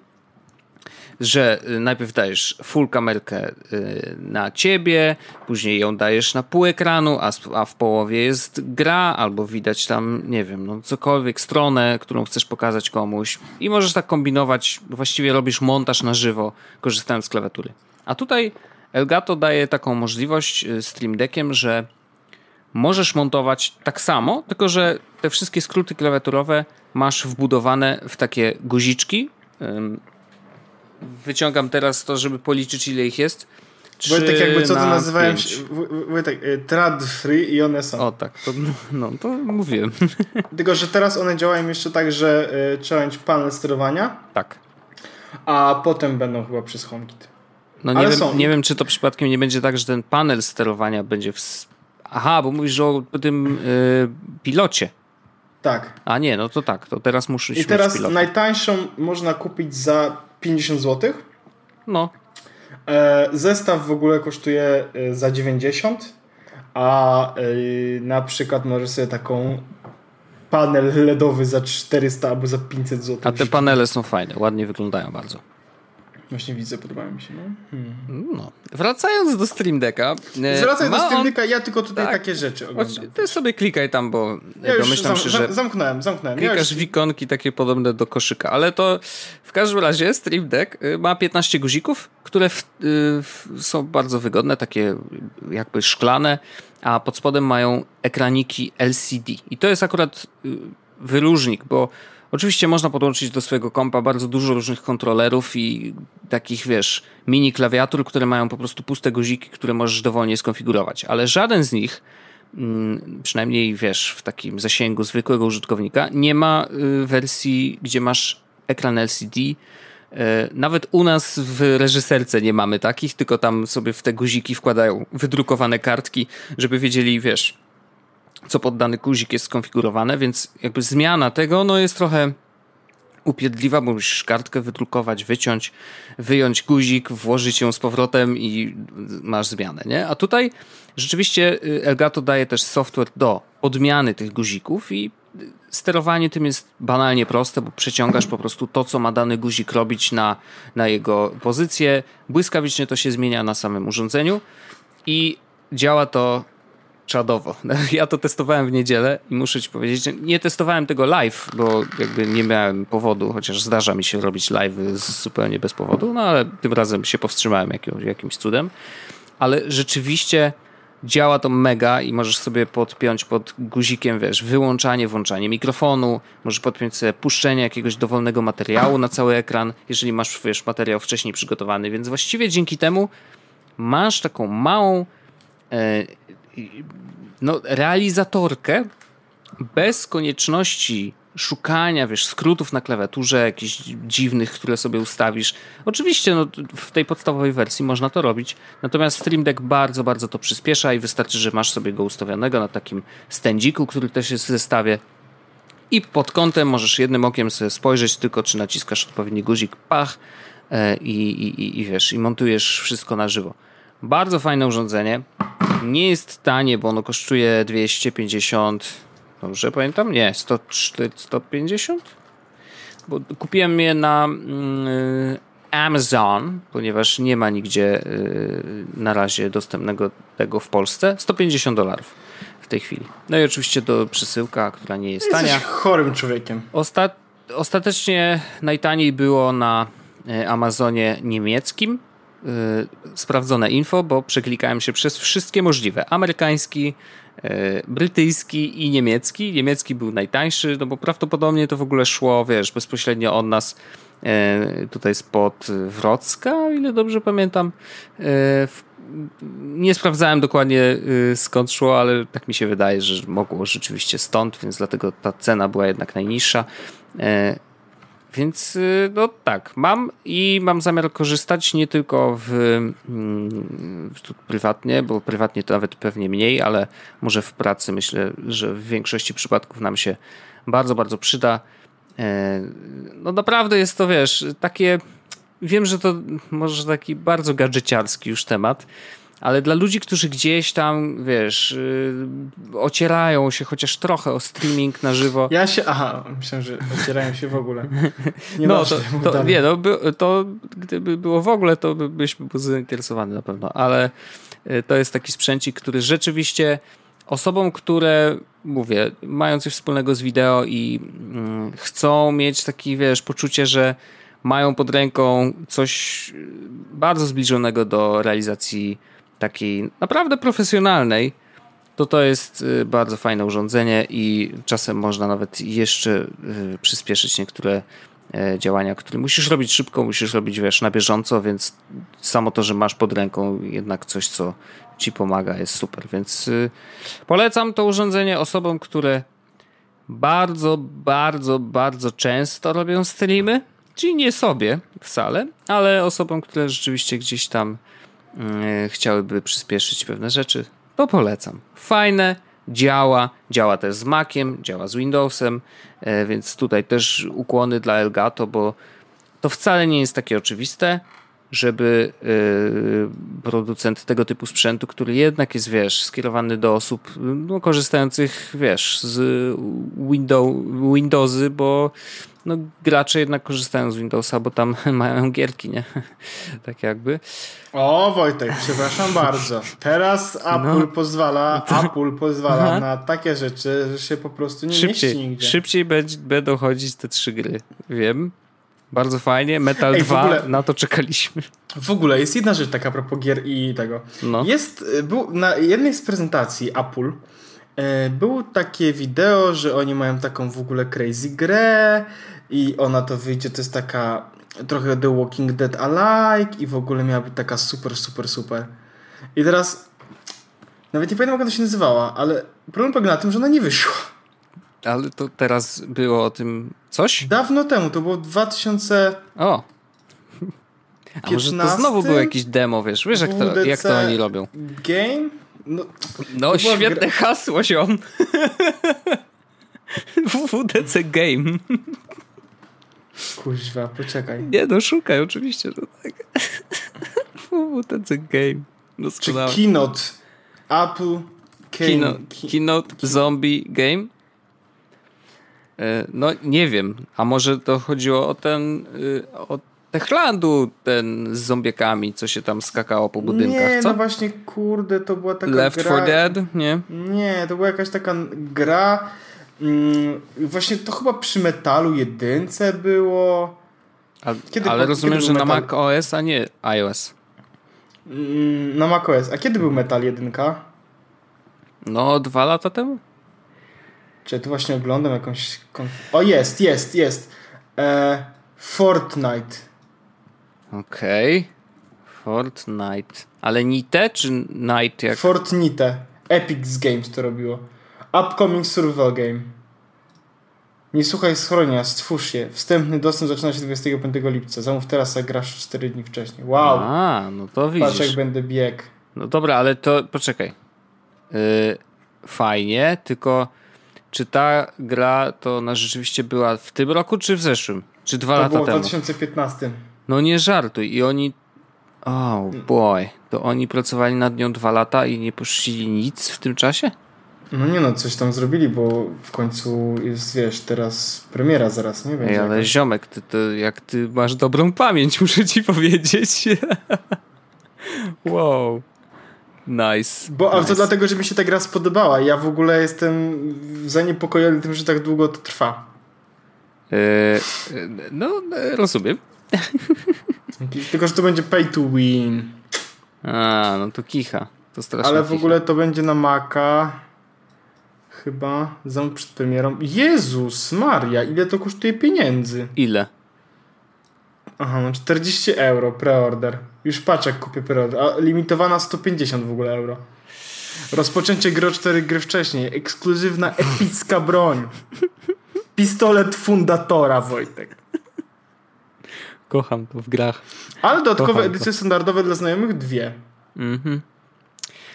że y, najpierw dajesz full kamerkę y, na ciebie, później ją dajesz na pół ekranu, a, a w połowie jest gra, albo widać tam, nie wiem, no cokolwiek, stronę, którą chcesz pokazać komuś i możesz tak kombinować, właściwie robisz montaż na żywo, korzystając z klawiatury. A tutaj Elgato daje taką możliwość Stream Deckiem, że możesz montować tak samo, tylko że te wszystkie skróty klawiaturowe masz wbudowane w takie guziczki. Wyciągam teraz to, żeby policzyć ile ich jest. Wojtek, jakby co to na nazywają pięć. się. W- w- Wojtek, y, trad free i one są. O tak, to, no to mówiłem. Tylko, że teraz one działają jeszcze tak, że y, trzeba mieć panel sterowania, tak. a potem będą chyba przez HomeKit. No nie Ale wiem, są. nie wiem, czy to przypadkiem nie będzie tak, że ten panel sterowania będzie w... Aha, bo mówisz o tym y, pilocie. Tak. A nie, no to tak, to teraz muszę I teraz najtańszą można kupić za 50 zł. No, E, zestaw w ogóle kosztuje e, za 90, a e, na przykład możesz sobie taką panel LEDowy za 400 albo za 500 zł. a te panele są fajne, ładnie wyglądają bardzo. Właśnie widzę, podobają mi się. No. Hmm. No. Wracając do Stream Decka. e, Zwracaj do ma Steam on- Decka, ja tylko tutaj Tak. takie rzeczy oglądam. Ty sobie klikaj tam, bo Ja domyślam się, że zam, zamknąłem, zamknąłem. Ja klikasz już, w ikonki takie podobne do koszyka, ale to w każdym razie Stream Deck y, ma 15 guzików, które w, y, w, są bardzo wygodne, takie jakby szklane, a pod spodem mają ekraniki LCD. I to jest akurat y, wyróżnik, bo oczywiście można podłączyć do swojego kompa bardzo dużo różnych kontrolerów i takich, wiesz, mini klawiatur, które mają po prostu puste guziki, które możesz dowolnie skonfigurować, ale żaden z nich mm, przynajmniej wiesz, w takim zasięgu zwykłego użytkownika, nie ma y, wersji, gdzie masz ekran LCD. Y, Nawet u nas w reżyserce nie mamy takich, tylko tam sobie w te guziki wkładają wydrukowane kartki, żeby wiedzieli, wiesz, co pod dany guzik jest skonfigurowane, więc jakby zmiana tego no jest trochę upierdliwa, bo musisz kartkę wydrukować, wyciąć, wyjąć guzik, włożyć ją z powrotem i masz zmianę, nie? A tutaj rzeczywiście y, Elgato daje też software do odmiany tych guzików i sterowanie tym jest banalnie proste, bo przeciągasz po prostu to, co ma dany guzik robić na, na jego pozycję. Błyskawicznie to się zmienia na samym urządzeniu i działa to czadowo. Ja to testowałem w niedzielę i muszę ci powiedzieć, że nie testowałem tego live, bo jakby nie miałem powodu, chociaż zdarza mi się robić live zupełnie bez powodu, no ale tym razem się powstrzymałem jakimś, cudem. Ale rzeczywiście działa to mega i możesz sobie podpiąć pod guzikiem, wiesz, wyłączanie, włączanie mikrofonu, możesz podpiąć sobie puszczenie jakiegoś dowolnego materiału na cały ekran, jeżeli masz, wiesz, materiał wcześniej przygotowany, więc właściwie dzięki temu masz taką małą e, no, realizatorkę bez konieczności szukania, wiesz, skrótów na klawiaturze, jakichś dziwnych, które sobie ustawisz. Oczywiście no, w tej podstawowej wersji można to robić, natomiast Stream Deck bardzo, bardzo to przyspiesza i wystarczy, że masz sobie go ustawionego na takim stędziku, który też jest w zestawie i pod kątem możesz jednym okiem sobie spojrzeć tylko, czy naciskasz odpowiedni guzik, pach e, i, i, i wiesz, i montujesz wszystko na żywo. Bardzo fajne urządzenie. Nie jest tanie, bo ono kosztuje 250 Dobrze pamiętam? Nie, 100, 150? Bo kupiłem je na mm, Amazon, ponieważ nie ma nigdzie y, na razie dostępnego tego w Polsce. 150 dolarów w tej chwili. No i oczywiście do przesyłka, która nie jest tania. Jesteś chorym człowiekiem. Osta ostatecznie najtaniej było na y, Amazonie niemieckim. Y, sprawdzone info, bo przeklikałem się przez wszystkie możliwe. Amerykański, E, brytyjski i niemiecki. Niemiecki był najtańszy, no bo prawdopodobnie to w ogóle szło, wiesz, bezpośrednio od nas e, tutaj spod Wrocka, ile dobrze pamiętam. Nie sprawdzałem dokładnie skąd szło, ale tak mi się wydaje, że mogło rzeczywiście stąd, więc dlatego ta cena była jednak najniższa. Więc y, no tak, mam i mam zamiar korzystać nie tylko w, mm, w prywatnie, bo prywatnie to nawet pewnie mniej, ale może w pracy myślę, że w większości przypadków nam się bardzo, bardzo przyda. E, no naprawdę jest to, wiesz, takie, wiem, że to może taki bardzo gadżeciarski już temat, ale dla ludzi, którzy gdzieś tam, wiesz, yy, ocierają się chociaż trochę o streaming na żywo. Ja się, aha, myślę, że ocierają się w ogóle. Nie no, to, to, nie, no, by, to gdyby było w ogóle, to byś był zainteresowany na pewno, ale yy, to jest taki sprzęcik, który rzeczywiście osobom, które, mówię, mają coś wspólnego z wideo i yy, chcą mieć taki, wiesz, poczucie, że mają pod ręką coś bardzo zbliżonego do realizacji takiej naprawdę profesjonalnej, to to jest y, bardzo fajne urządzenie i czasem można nawet jeszcze y, przyspieszyć niektóre e, działania, które musisz robić szybko, musisz robić wiesz, na bieżąco, więc samo to, że masz pod ręką jednak coś, co ci pomaga, jest super. Więc y, polecam to urządzenie osobom, które bardzo, bardzo, bardzo często robią streamy, czyli nie sobie wcale, ale osobom, które rzeczywiście gdzieś tam chciałyby przyspieszyć pewne rzeczy, to polecam. Fajne, działa, działa też z Maciem, działa z Windowsem, e, więc tutaj też ukłony dla Elgato, bo to wcale nie jest takie oczywiste, żeby e, producent tego typu sprzętu, który jednak jest, wiesz, skierowany do osób no, korzystających, wiesz, z Windows, Windowsy, bo no, gracze jednak korzystają z Windowsa, bo tam mają gierki, nie? tak jakby. O, Wojtek, przepraszam bardzo. Teraz Apple no, pozwala, to... Apple pozwala Aha. na takie rzeczy, że się po prostu nie szybciej, mieści nigdzie. Szybciej będą chodzić te trzy gry. Wiem. Bardzo fajnie. Metal Ej, 2, ogóle, na to czekaliśmy. W ogóle jest jedna rzecz taka a propos gier i tego. No. Jest, był na jednej z prezentacji Apple e, było takie wideo, że oni mają taką w ogóle crazy grę i ona to wyjdzie, to jest taka trochę The Walking Dead alike i w ogóle miała być taka super, super, super. I teraz nawet nie pamiętam jak ona się nazywała, ale problem polega na tym, że ona nie wyszła. Ale to teraz było o tym coś? Dawno temu, to było 2000... O! A może to znowu był jakiś demo, wiesz? Wiesz jak to, jak to oni robią? Game? No, no świetne gra... hasło, ziom. WWDC Game. Kuźwa, poczekaj. Nie no, szukaj oczywiście, że tak. WWDC Game. Czy Keynote? Apple Keynote, Keynote Zombie Game? E, no nie wiem, a może to chodziło o ten, y, o Techlandu, ten z zombiekami, co się tam skakało po budynkach, nie, co? no właśnie, kurde, to była taka Left gra... 4 Dead? Nie? Nie, to była jakaś taka gra, mm, właśnie to chyba przy Metalu jedynce było. A, kiedy, ale rozumiem, kiedy że Metal... na Mac OS, a nie iOS. Mm, na Mac OS. A kiedy był Metal jedynka? No, dwa lata temu? Czy tu właśnie oglądam jakąś. O, jest, jest, jest. E, Fortnite. Okej. Okay. Fortnite. Ale Nite czy Night? Jak... Fortnite. Epic Games to robiło. Upcoming Survival Game. Nie słuchaj schronienia, stwórz je. Wstępny dostęp zaczyna się 25 lipca. Zamów teraz, a grasz 4 dni wcześniej. Wow! A, no to Patrz jak widzisz. będę biegł. No dobra, ale to poczekaj. Yy, fajnie, tylko czy ta gra to ona rzeczywiście była w tym roku, czy w zeszłym? Czy dwa To lata było w temu? 2015. No nie żartuj. I oni. Oh boy. To oni pracowali nad nią dwa lata i nie puścili nic w tym czasie? No nie no, coś tam zrobili, bo w końcu jest, wiesz, teraz premiera zaraz, nie? Będzie Ej, ale jakaś. ziomek, ty, to jak ty masz dobrą pamięć, muszę ci powiedzieć. wow. Nice. Bo, ale to nice. dlatego, że mi się ta gra spodobała. Ja w ogóle jestem zaniepokojony tym, że tak długo to trwa. Yy, no, yy, rozumiem. Tylko, że to będzie pay to win. A, no to kicha. To strasznie Ale w kicha. ogóle to będzie na Maca. Chyba zamów przed premierą. Jezus Maria, ile to kosztuje pieniędzy? Ile? Aha, no 40 euro preorder. Już patrz jak kupię preorder. A limitowana 150 w ogóle euro. Rozpoczęcie gry o 4 gry wcześniej. Ekskluzywna epicka broń. Pistolet fundatora, Wojtek. Kocham to w grach. Ale dodatkowe Kocham to. edycje standardowe dla znajomych dwie. Mhm.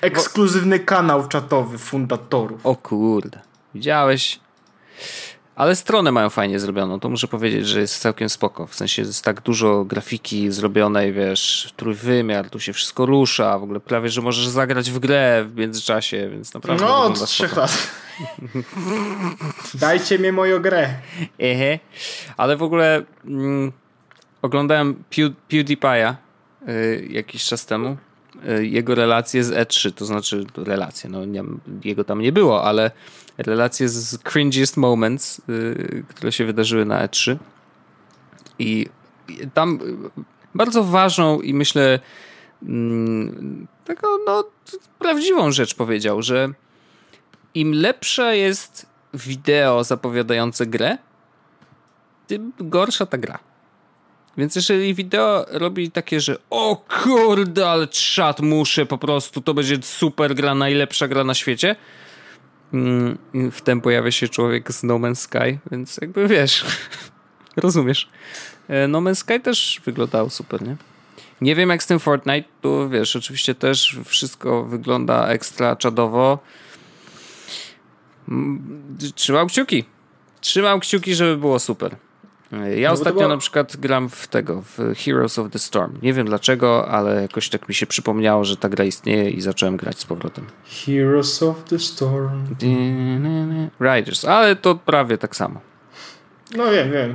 Ekskluzywny kanał czatowy fundatorów. O kurde. Widziałeś? Ale stronę mają fajnie zrobioną. To muszę powiedzieć, że jest całkiem spoko. W sensie jest tak dużo grafiki zrobionej, wiesz, trójwymiar, tu się wszystko rusza. W ogóle prawie, że możesz zagrać w grę w międzyczasie, więc naprawdę No, od trzech lat. Dajcie mi moją grę. Ehe. Ale w ogóle mm, oglądałem Pew, PewDiePie'a y, jakiś czas temu. Y, jego relacje z E3, to znaczy relacje, no nie, jego tam nie było, ale relacje z cringiest moments, y, które się wydarzyły na E3. I tam y, bardzo ważną i myślę mm, taką no prawdziwą rzecz powiedział, że im lepsze jest wideo zapowiadające grę, tym gorsza ta gra. Więc jeżeli wideo robi takie, że o kurde, ale czat muszę po prostu, to będzie super gra, najlepsza gra na świecie. Mm, i Wtem pojawia się człowiek z No Man's Sky, więc jakby wiesz, rozumiesz. E, No Man's Sky też wyglądał super, nie? Nie wiem jak z tym Fortnite, tu wiesz, oczywiście też wszystko wygląda ekstra czadowo. Mm, Trzymał kciuki. Trzymał kciuki, żeby było super. Ja to ostatnio było- na przykład gram w tego, w Heroes of the Storm. Nie wiem dlaczego, ale jakoś tak mi się przypomniało, że ta gra istnieje i zacząłem grać z powrotem. Heroes of the Storm. Riders, ale to prawie tak samo. No wiem, wiem.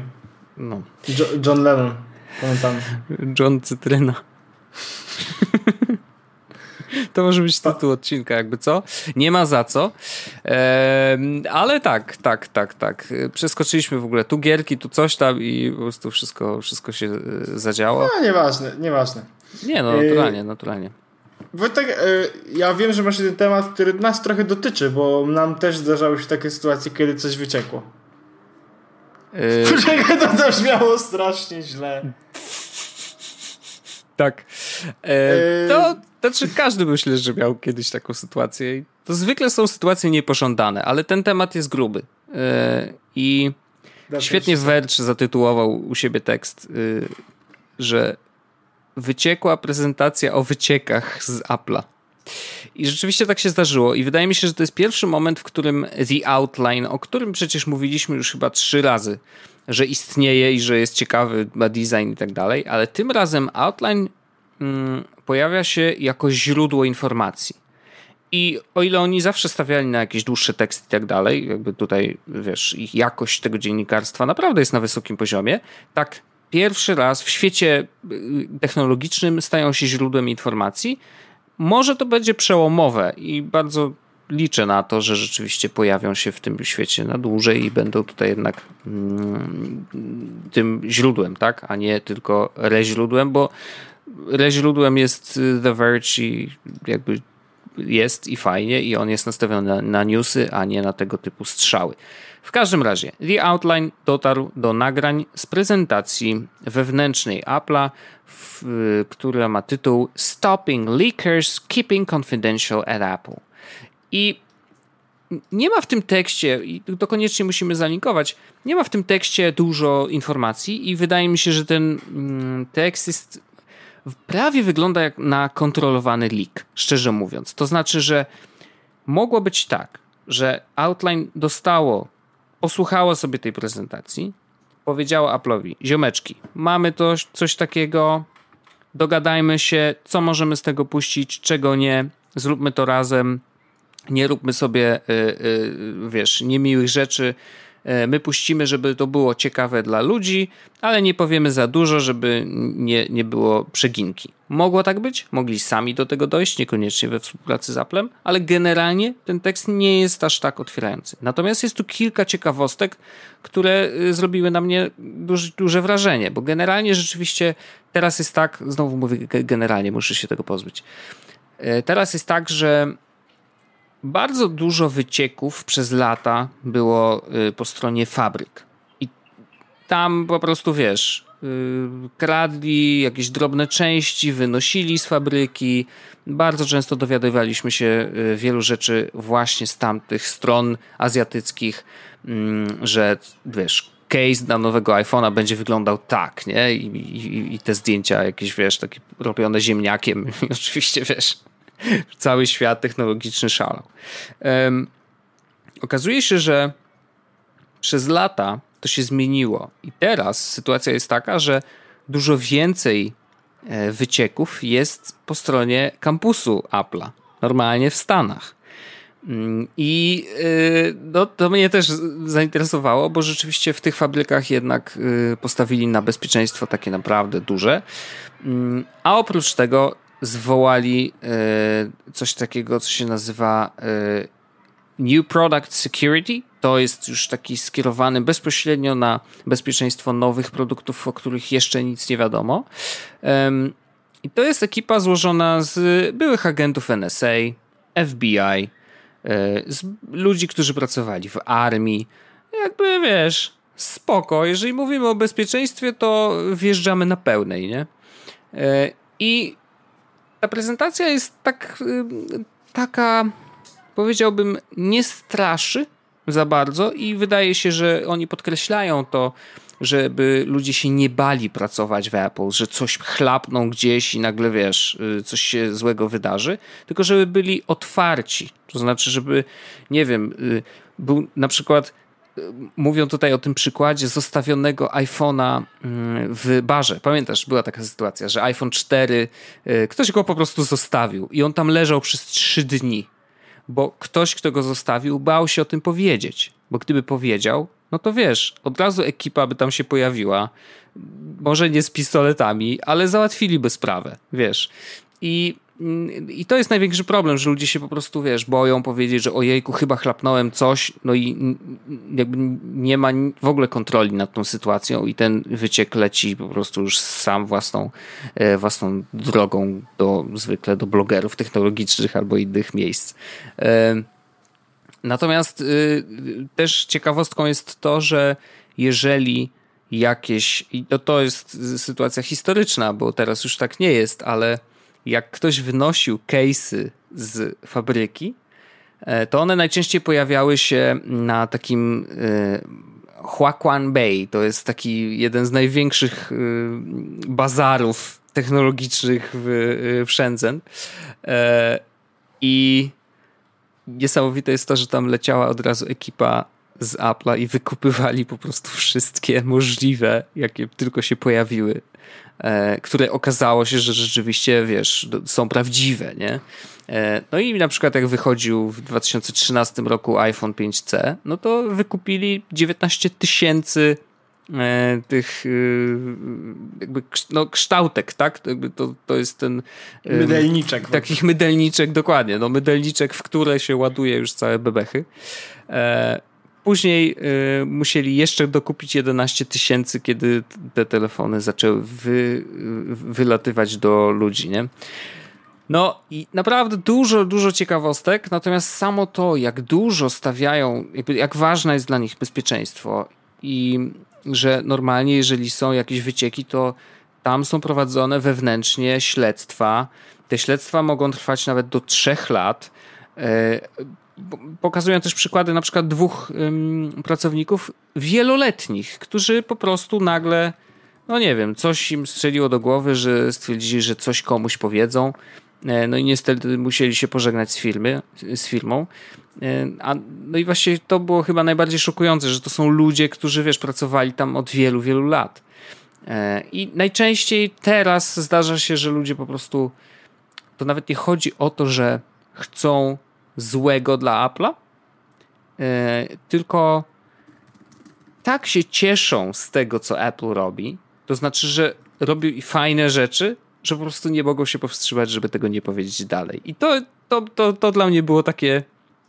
No. Jo John Lennon. Pamiętam. John Cytryna. To może być tytuł odcinka, jakby co? Nie ma za co. Ale tak, tak, tak, tak. Przeskoczyliśmy w ogóle tu gierki, tu coś tam i po prostu wszystko, wszystko się e, zadziało. No nieważne, nieważne. Nie, no naturalnie, naturalnie. Wojtek, e, ja wiem, że masz jeden temat, który nas trochę dotyczy, bo nam też zdarzały się takie sytuacje, kiedy coś wyciekło. E, Czekaj, to też miało strasznie źle. Tak. E, Eee. to znaczy każdy myślę, że miał kiedyś taką sytuację. To zwykle są sytuacje niepożądane, ale ten temat jest gruby. E, I świetnie Verge zatytułował u siebie tekst, y, że wyciekła prezentacja o wyciekach z Apple'a. I rzeczywiście tak się zdarzyło. I wydaje mi się, że to jest pierwszy moment, w którym The Outline, o którym przecież mówiliśmy już chyba trzy razy, że istnieje i że jest ciekawy, ma design i tak dalej, ale tym razem Outline mm, pojawia się jako źródło informacji. I o ile oni zawsze stawiali na jakieś dłuższe teksty i tak dalej, jakby tutaj, wiesz, ich jakość tego dziennikarstwa naprawdę jest na wysokim poziomie, tak pierwszy raz w świecie y, technologicznym stają się źródłem informacji. Może to będzie przełomowe i bardzo liczę na to, że rzeczywiście pojawią się w tym świecie na dłużej i będą tutaj jednak mm, tym źródłem, tak, a nie tylko reźródłem, bo reźródłem jest y, The Verge i jakby jest i fajnie i on jest nastawiony na, na newsy, a nie na tego typu strzały. W każdym razie, The Outline dotarł do nagrań z prezentacji wewnętrznej Apple'a, y, która ma tytuł Stopping Leakers, Keeping Confidential at Apple. I nie ma w tym tekście, i to koniecznie musimy zalinkować, nie ma w tym tekście dużo informacji i wydaje mi się, że ten mm, tekst jest prawie wygląda jak na kontrolowany leak, szczerze mówiąc. To znaczy, że mogło być tak, że Outline dostało, posłuchało sobie tej prezentacji, powiedziało Apple'owi, ziomeczki, mamy to, coś takiego, dogadajmy się, co możemy z tego puścić, czego nie, zróbmy to razem, nie róbmy sobie, y, y, wiesz, niemiłych rzeczy, E, my puścimy, żeby to było ciekawe dla ludzi, ale nie powiemy za dużo, żeby nie, nie było przeginki. Mogło tak być, mogli sami do tego dojść, niekoniecznie we współpracy z Applem, ale generalnie ten tekst nie jest aż tak otwierający. Natomiast jest tu kilka ciekawostek, które y, zrobiły na mnie duże, duże wrażenie, bo generalnie rzeczywiście teraz jest tak, znowu mówię generalnie, muszę się tego pozbyć. E, teraz jest tak, że bardzo dużo wycieków przez lata było y, po stronie fabryk. I tam po prostu wiesz, y, kradli jakieś drobne części, wynosili z fabryki. Bardzo często dowiadywaliśmy się y, wielu rzeczy właśnie z tamtych stron azjatyckich, mm, że wiesz, case na nowego iPhone'a będzie wyglądał tak, nie? I, i, I, te zdjęcia jakieś, wiesz, takie robione ziemniakiem. Oczywiście, wiesz, cały świat technologiczny szalał. Um, okazuje się, że przez lata to się zmieniło i teraz sytuacja jest taka, że dużo więcej e, wycieków jest po stronie kampusu Apple'a, normalnie w Stanach. Mm, I e, no, to mnie też zainteresowało, bo rzeczywiście w tych fabrykach jednak e, postawili na bezpieczeństwo takie naprawdę duże. Mm, a oprócz tego zwołali e, coś takiego, co się nazywa e, New Product Security. To jest już taki skierowany bezpośrednio na bezpieczeństwo nowych produktów, o których jeszcze nic nie wiadomo. I to jest ekipa złożona z byłych agentów NSA, FBI, e, z ludzi, którzy pracowali w armii. Jakby wiesz, spoko. Jeżeli mówimy o bezpieczeństwie, to wjeżdżamy na pełnej, nie? I ta prezentacja jest tak, y, taka, powiedziałbym, nie straszy za bardzo i wydaje się, że oni podkreślają to, żeby ludzie się nie bali pracować w Apple, że coś chlapną gdzieś i nagle wiesz, y, coś się złego wydarzy, tylko żeby byli otwarci. To znaczy, żeby, nie wiem, y, był na przykład mówią tutaj o tym przykładzie zostawionego iPhone'a mm, w barze. Pamiętasz, była taka sytuacja, że iPhone 4, y, ktoś go po prostu zostawił i on tam leżał przez 3 dni, bo ktoś, kto go zostawił, bał się o tym powiedzieć. Bo gdyby powiedział, no to wiesz, od razu ekipa by tam się pojawiła. Może nie z pistoletami, ale załatwiliby sprawę, wiesz. I i to jest największy problem, że ludzie się po prostu, wiesz, boją powiedzieć, że ojejku, chyba chlapnąłem coś, no i jakby nie ma w ogóle kontroli nad tą sytuacją i ten wyciek leci po prostu już sam własną, e, własną drogą do, zwykle do blogerów technologicznych albo innych miejsc. E, natomiast y, też ciekawostką jest to, że jeżeli jakieś, i to, to jest sytuacja historyczna, bo teraz już tak nie jest, ale jak ktoś wynosił case'y z fabryki, e, to one najczęściej pojawiały się na takim e, Huaquan Bay. To jest taki jeden z największych e, bazarów technologicznych w, w Shenzhen. I niesamowite jest to, że tam leciała od razu ekipa z Apple'a i wykupywali po prostu wszystkie możliwe, jakie tylko się pojawiły E, które okazało się, że rzeczywiście, wiesz, są prawdziwe, nie? E, no i na przykład jak wychodził w 2013 roku iPhone 5C, no to wykupili 19 tysięcy e, tych jakby no, kształtek, tak? To, to jest ten... Mydelniczek. Takich mydelniczek, dokładnie. No, mydelniczek, w które się ładuje już całe bebechy. Później y, musieli jeszcze dokupić 11 tysięcy, kiedy te telefony zaczęły wy, wylatywać do ludzi, nie? No i naprawdę dużo, dużo ciekawostek, natomiast samo to, jak dużo stawiają, jak ważne jest dla nich bezpieczeństwo i że normalnie, jeżeli są jakieś wycieki, to tam są prowadzone wewnętrznie śledztwa. Te śledztwa mogą trwać nawet do trzech lat. Pokazują też przykłady na przykład dwóch pracowników wieloletnich, którzy po prostu nagle, no nie wiem, coś im strzeliło do głowy, że stwierdzili, że coś komuś powiedzą. E, no i niestety musieli się pożegnać z, firmy, z firmą. E, a, no i właśnie to było chyba najbardziej szokujące, że to są ludzie, którzy wiesz, pracowali tam od wielu, wielu lat. E, I najczęściej teraz zdarza się, że ludzie po prostu to nawet nie chodzi o to, że chcą złego dla Apple'a, e, tylko tak się cieszą z tego, co Apple robi, to znaczy, że robi fajne rzeczy, że po prostu nie mogą się powstrzymać, żeby tego nie powiedzieć dalej. I to, to, to, to dla mnie było takie,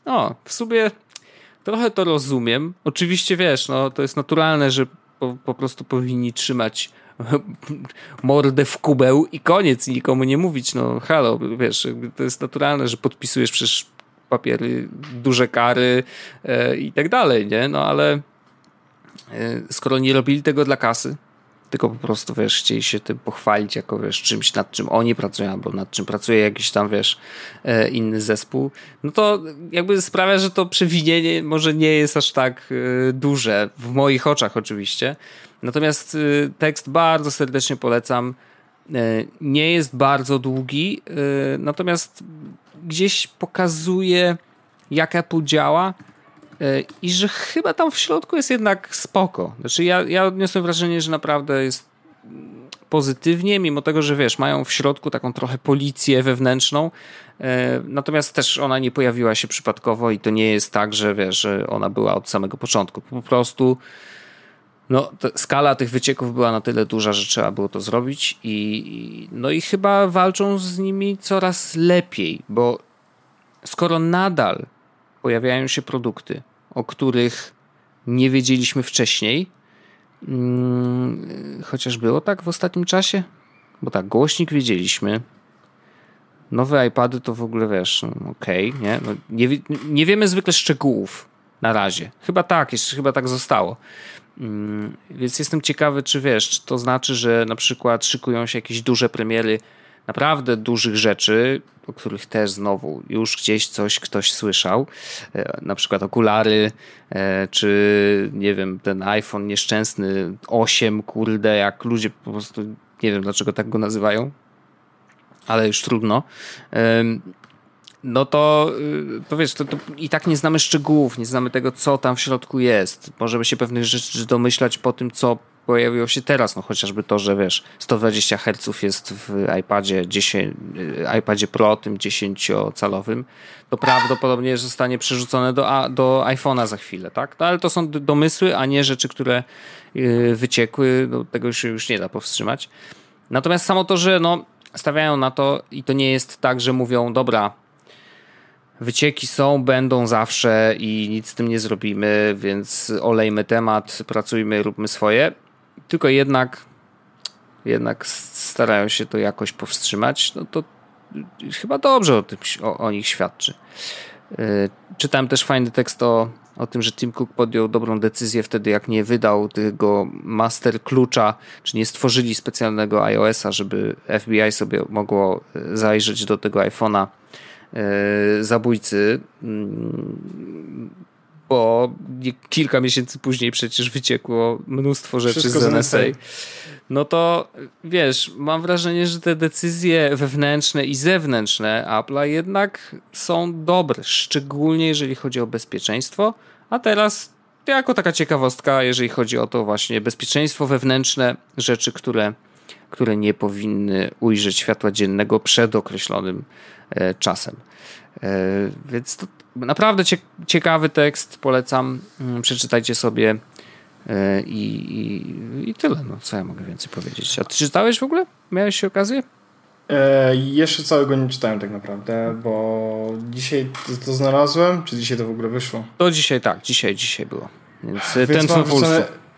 o, w sumie trochę to rozumiem. Oczywiście wiesz, no, to jest naturalne, że po, po prostu powinni trzymać mordę w kubeł i koniec, nikomu nie mówić, no halo, wiesz, to jest naturalne, że podpisujesz przecież papiery, duże kary e, i tak dalej, nie? No ale e, skoro nie robili tego dla kasy, tylko po prostu, wiesz, chcieli się tym pochwalić jako, wiesz, czymś, nad czym oni pracują, albo nad czym pracuje jakiś tam, wiesz, e, inny zespół, no to jakby sprawia, że to przewinienie może nie jest aż tak duże, w moich oczach oczywiście. Natomiast tekst bardzo serdecznie polecam. Nie jest bardzo długi, natomiast gdzieś pokazuje, jak Apple działa i że chyba tam w środku jest jednak spoko. Znaczy ja, ja odniosłem wrażenie, że naprawdę jest pozytywnie, mimo tego, że wiesz, mają w środku taką trochę policję wewnętrzną, e, natomiast też ona nie pojawiła się przypadkowo i to nie jest tak, że wiesz, że ona była od samego początku. Po prostu no, skala tych wycieków była na tyle duża, że trzeba było to zrobić i no i chyba walczą z nimi coraz lepiej, bo skoro nadal pojawiają się produkty, o których nie wiedzieliśmy wcześniej, hmm, chociaż było tak w ostatnim czasie, bo tak, głośnik wiedzieliśmy, nowe iPady to w ogóle wiesz, no, okej, okay, nie? No, nie, nie wiemy zwykle szczegółów na razie. Chyba tak, jeszcze chyba tak zostało. Hmm, więc jestem ciekawy, czy wiesz, czy to znaczy, że na przykład szykują się jakieś duże premiery naprawdę dużych rzeczy, o których też znowu już gdzieś coś ktoś słyszał, e, na przykład okulary, e, czy nie wiem, ten iPhone nieszczęsny 8, kurde, jak ludzie po prostu, nie wiem dlaczego tak go nazywają, ale już trudno no to, y, to wiesz, to, to, i tak nie znamy szczegółów, nie znamy tego, co tam w środku jest. Możemy się pewnych rzeczy domyślać po tym, co pojawiło się teraz, no chociażby to, że wiesz, 120 Hz jest w iPadzie 10, y, iPadzie Pro, tym 10-calowym, to prawdopodobnie zostanie przerzucone do, do iPhone'a za chwilę, tak? No ale to są domysły, a nie rzeczy, które y, wyciekły, no, tego się już nie da powstrzymać. Natomiast samo to, że no, stawiają na to i to nie jest tak, że mówią, dobra, Wycieki są, będą zawsze i nic z tym nie zrobimy, więc olejmy temat, pracujmy, róbmy swoje. Tylko jednak, jednak starają się to jakoś powstrzymać. No to chyba dobrze o, tym, o, o nich świadczy. Yy, czytałem też fajny tekst o, o tym, że Tim Cook podjął dobrą decyzję wtedy, jak nie wydał tego master klucza, czy nie stworzyli specjalnego iOS-a, żeby FBI sobie mogło zajrzeć do tego iPhone'a E, zabójcy, mm, bo kilka miesięcy później przecież wyciekło mnóstwo rzeczy Wszystko z NSA. No to wiesz, mam wrażenie, że te decyzje wewnętrzne i zewnętrzne Apple'a jednak są dobre, szczególnie jeżeli chodzi o bezpieczeństwo. A teraz jako taka ciekawostka, jeżeli chodzi o to właśnie bezpieczeństwo wewnętrzne, rzeczy, które, które nie powinny ujrzeć światła dziennego przed określonym E, czasem. E, więc to naprawdę ciekawy tekst, polecam. Mm, przeczytajcie sobie e, i, i, i tyle. No, co ja mogę więcej powiedzieć? A ty czytałeś w ogóle? Miałeś okazję? E, jeszcze całego nie czytałem tak naprawdę, bo dzisiaj to, to, znalazłem, czy dzisiaj to w ogóle wyszło? To dzisiaj tak, dzisiaj, dzisiaj było. Więc, Więc ten pulsu.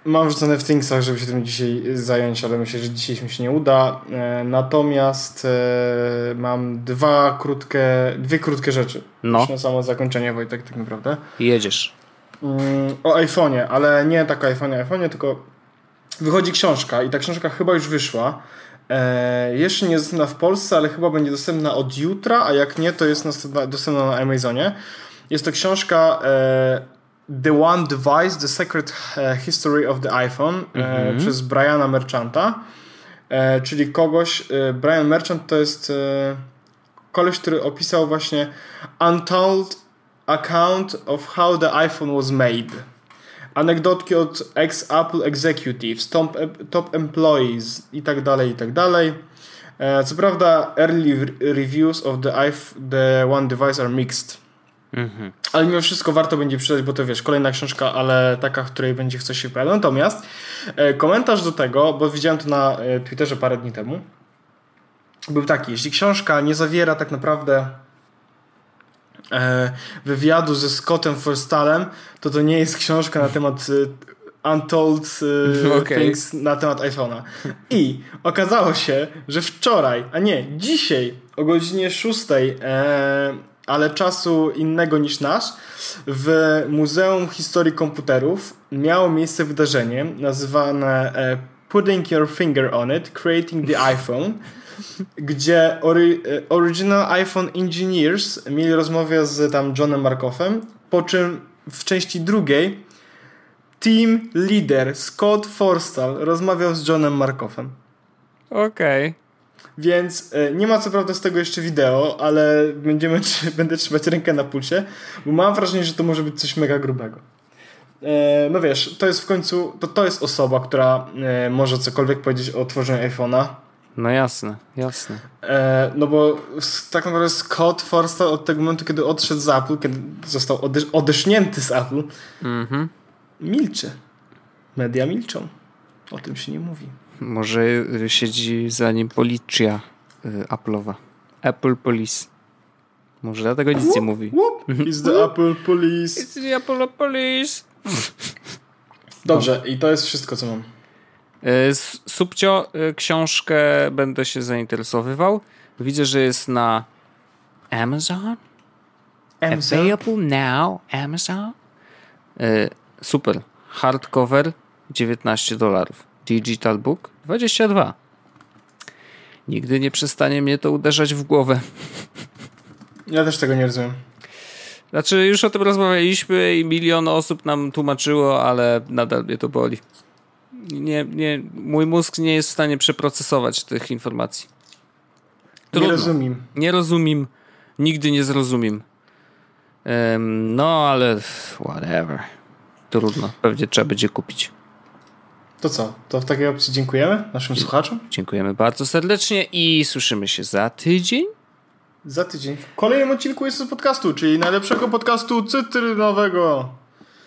Mam wrzucone w Thingsach, żeby się tym dzisiaj zająć, ale myślę, że dzisiaj mi się nie uda. E, natomiast e, mam dwa krótkie, dwie krótkie rzeczy. No. na samo zakończenie, Wojtek, tak naprawdę. Jedziesz. Mm, o iPhone'ie, ale nie tak o iPhone'ie, iPhone'ie, tylko wychodzi książka i ta książka chyba już wyszła. E, jeszcze nie jest dostępna w Polsce, ale chyba będzie dostępna od jutra, a jak nie, to jest dostępna na Amazonie. Jest to książka e, The One Device, The Secret e, History of the iPhone e, przez Briana Merchanta, e, czyli kogoś, Brian Merchant to jest koleś, który opisał właśnie Untold Account of How the iPhone was made. Anegdotki od ex-Apple executives, top, top employees i tak dalej, i tak dalej. Co prawda, early reviews of the, the One Device are mixed. Ale mimo wszystko warto będzie przeczytać, bo to wiesz, kolejna książka, ale taka, w której będzie coś się pojawiać. Natomiast e, komentarz do tego, bo widziałem to na e, Twitterze parę dni temu, był taki, jeśli książka nie zawiera tak naprawdę e, wywiadu ze Scottem Forstalem, to to nie jest książka na temat Untold Okej. Things na temat iPhone'a. I okazało się, że wczoraj, a nie, dzisiaj o godzinie 6, e, ale czasu innego niż nasz, w Muzeum Historii Komputerów miało miejsce wydarzenie nazywane e, Putting Your Finger on It, Creating the iPhone, gdzie e, Original iPhone Engineers mieli rozmowę z tam Johnem Markoffem, po czym w części drugiej team leader Scott Forstall rozmawiał z Johnem Markoffem. Okej. Więc e, nie ma co prawda z tego jeszcze wideo, ale będziemy, będę trzymać rękę na pulsie, bo mam wrażenie, że to może być coś mega grubego. E, no wiesz, to jest w końcu, to, to jest osoba, która e, może cokolwiek powiedzieć o tworzeniu iPhone'a. No jasne, jasne. No bo tak naprawdę Scott Forstall od tego momentu, kiedy odszedł z Apple, kiedy został odesz odesznięty z Apple, Mhm. milczy. Media milczą. O tym się nie mówi. Może y, siedzi za nim policja y, Apple'owa. Apple Police. Może dlatego nic nie mówi. Whoop, is the Apple Police. It's the Apple Police. Dobrze, i to jest wszystko, co mam. Y, Subcio, książkę będę się zainteresowywał. Widzę, że jest na Amazon. Amazon? Available now, Amazon. Super. Hardcover 19 dolarów. Digital Book 22. Nigdy nie przestanie mnie to uderzać w głowę. Ja też tego nie rozumiem. Znaczy, już o tym rozmawialiśmy i milion osób nam tłumaczyło, ale nadal mnie to boli. Nie, nie, mój mózg nie jest w stanie przeprocesować tych informacji. Nie Trudno. rozumiem. Nie rozumiem. Nigdy nie zrozumiem. Em, no, ale whatever. Trudno. Pewnie trzeba będzie kupić. To co? To w takiej opcji dziękujemy naszym słuchaczom. Dziękujemy bardzo serdecznie i słyszymy się za tydzień. Za tydzień w kolejnym odcinku jest z podcastu, czyli najlepszego podcastu cytrynowego.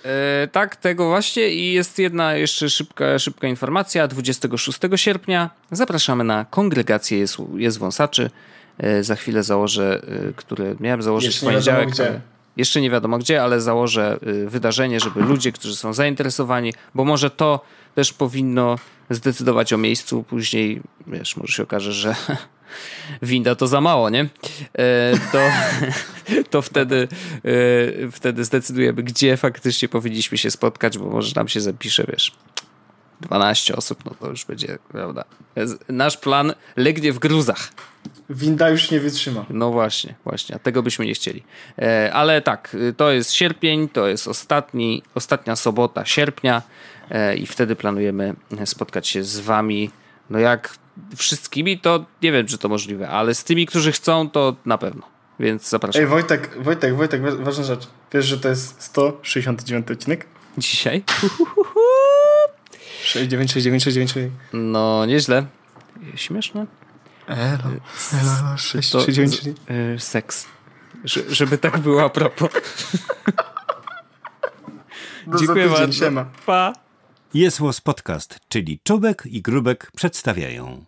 E, tak, tego właśnie i jest jedna jeszcze szybka, szybka informacja. 26 sierpnia zapraszamy na kongregację jest, jest wąsaczy. E, za chwilę założę, e, które miałem założyć Jeszcze w nie poniedziałek. gdzie. ale Jeszcze nie wiadomo gdzie, ale założę e, wydarzenie, żeby ludzie, którzy są zainteresowani, bo może to też powinno zdecydować o miejscu. Później, wiesz, może się okaże, że winda to za mało, nie? E, to, to wtedy, e, wtedy zdecydujemy, gdzie faktycznie powinniśmy się spotkać, bo może tam się zapisze, wiesz, 12 osób, no to już będzie, prawda? Nasz plan legnie w gruzach. Winda już nie wytrzyma. No właśnie, właśnie, a tego byśmy nie chcieli. E, ale tak, to jest sierpień, to jest ostatni, ostatnia sobota sierpnia i wtedy planujemy spotkać się z wami. No jak wszystkimi, to nie wiem, czy to możliwe, ale z tymi, którzy chcą, to na pewno. Więc zapraszam. Ej, Wojtek, Wojtek, Wojtek, wa- ważna rzecz. Wiesz, że to jest 169 odcinek? Dzisiaj? 69, 69, 69. No, nieźle. Śmieszne. Elo, elo, 6, To 69, z, y, seks. Że, żeby tak było a propos. Do za Dziękuję bardzo. siema. Pa. Jest Podcast, czyli Czubek i Grubek przedstawiają.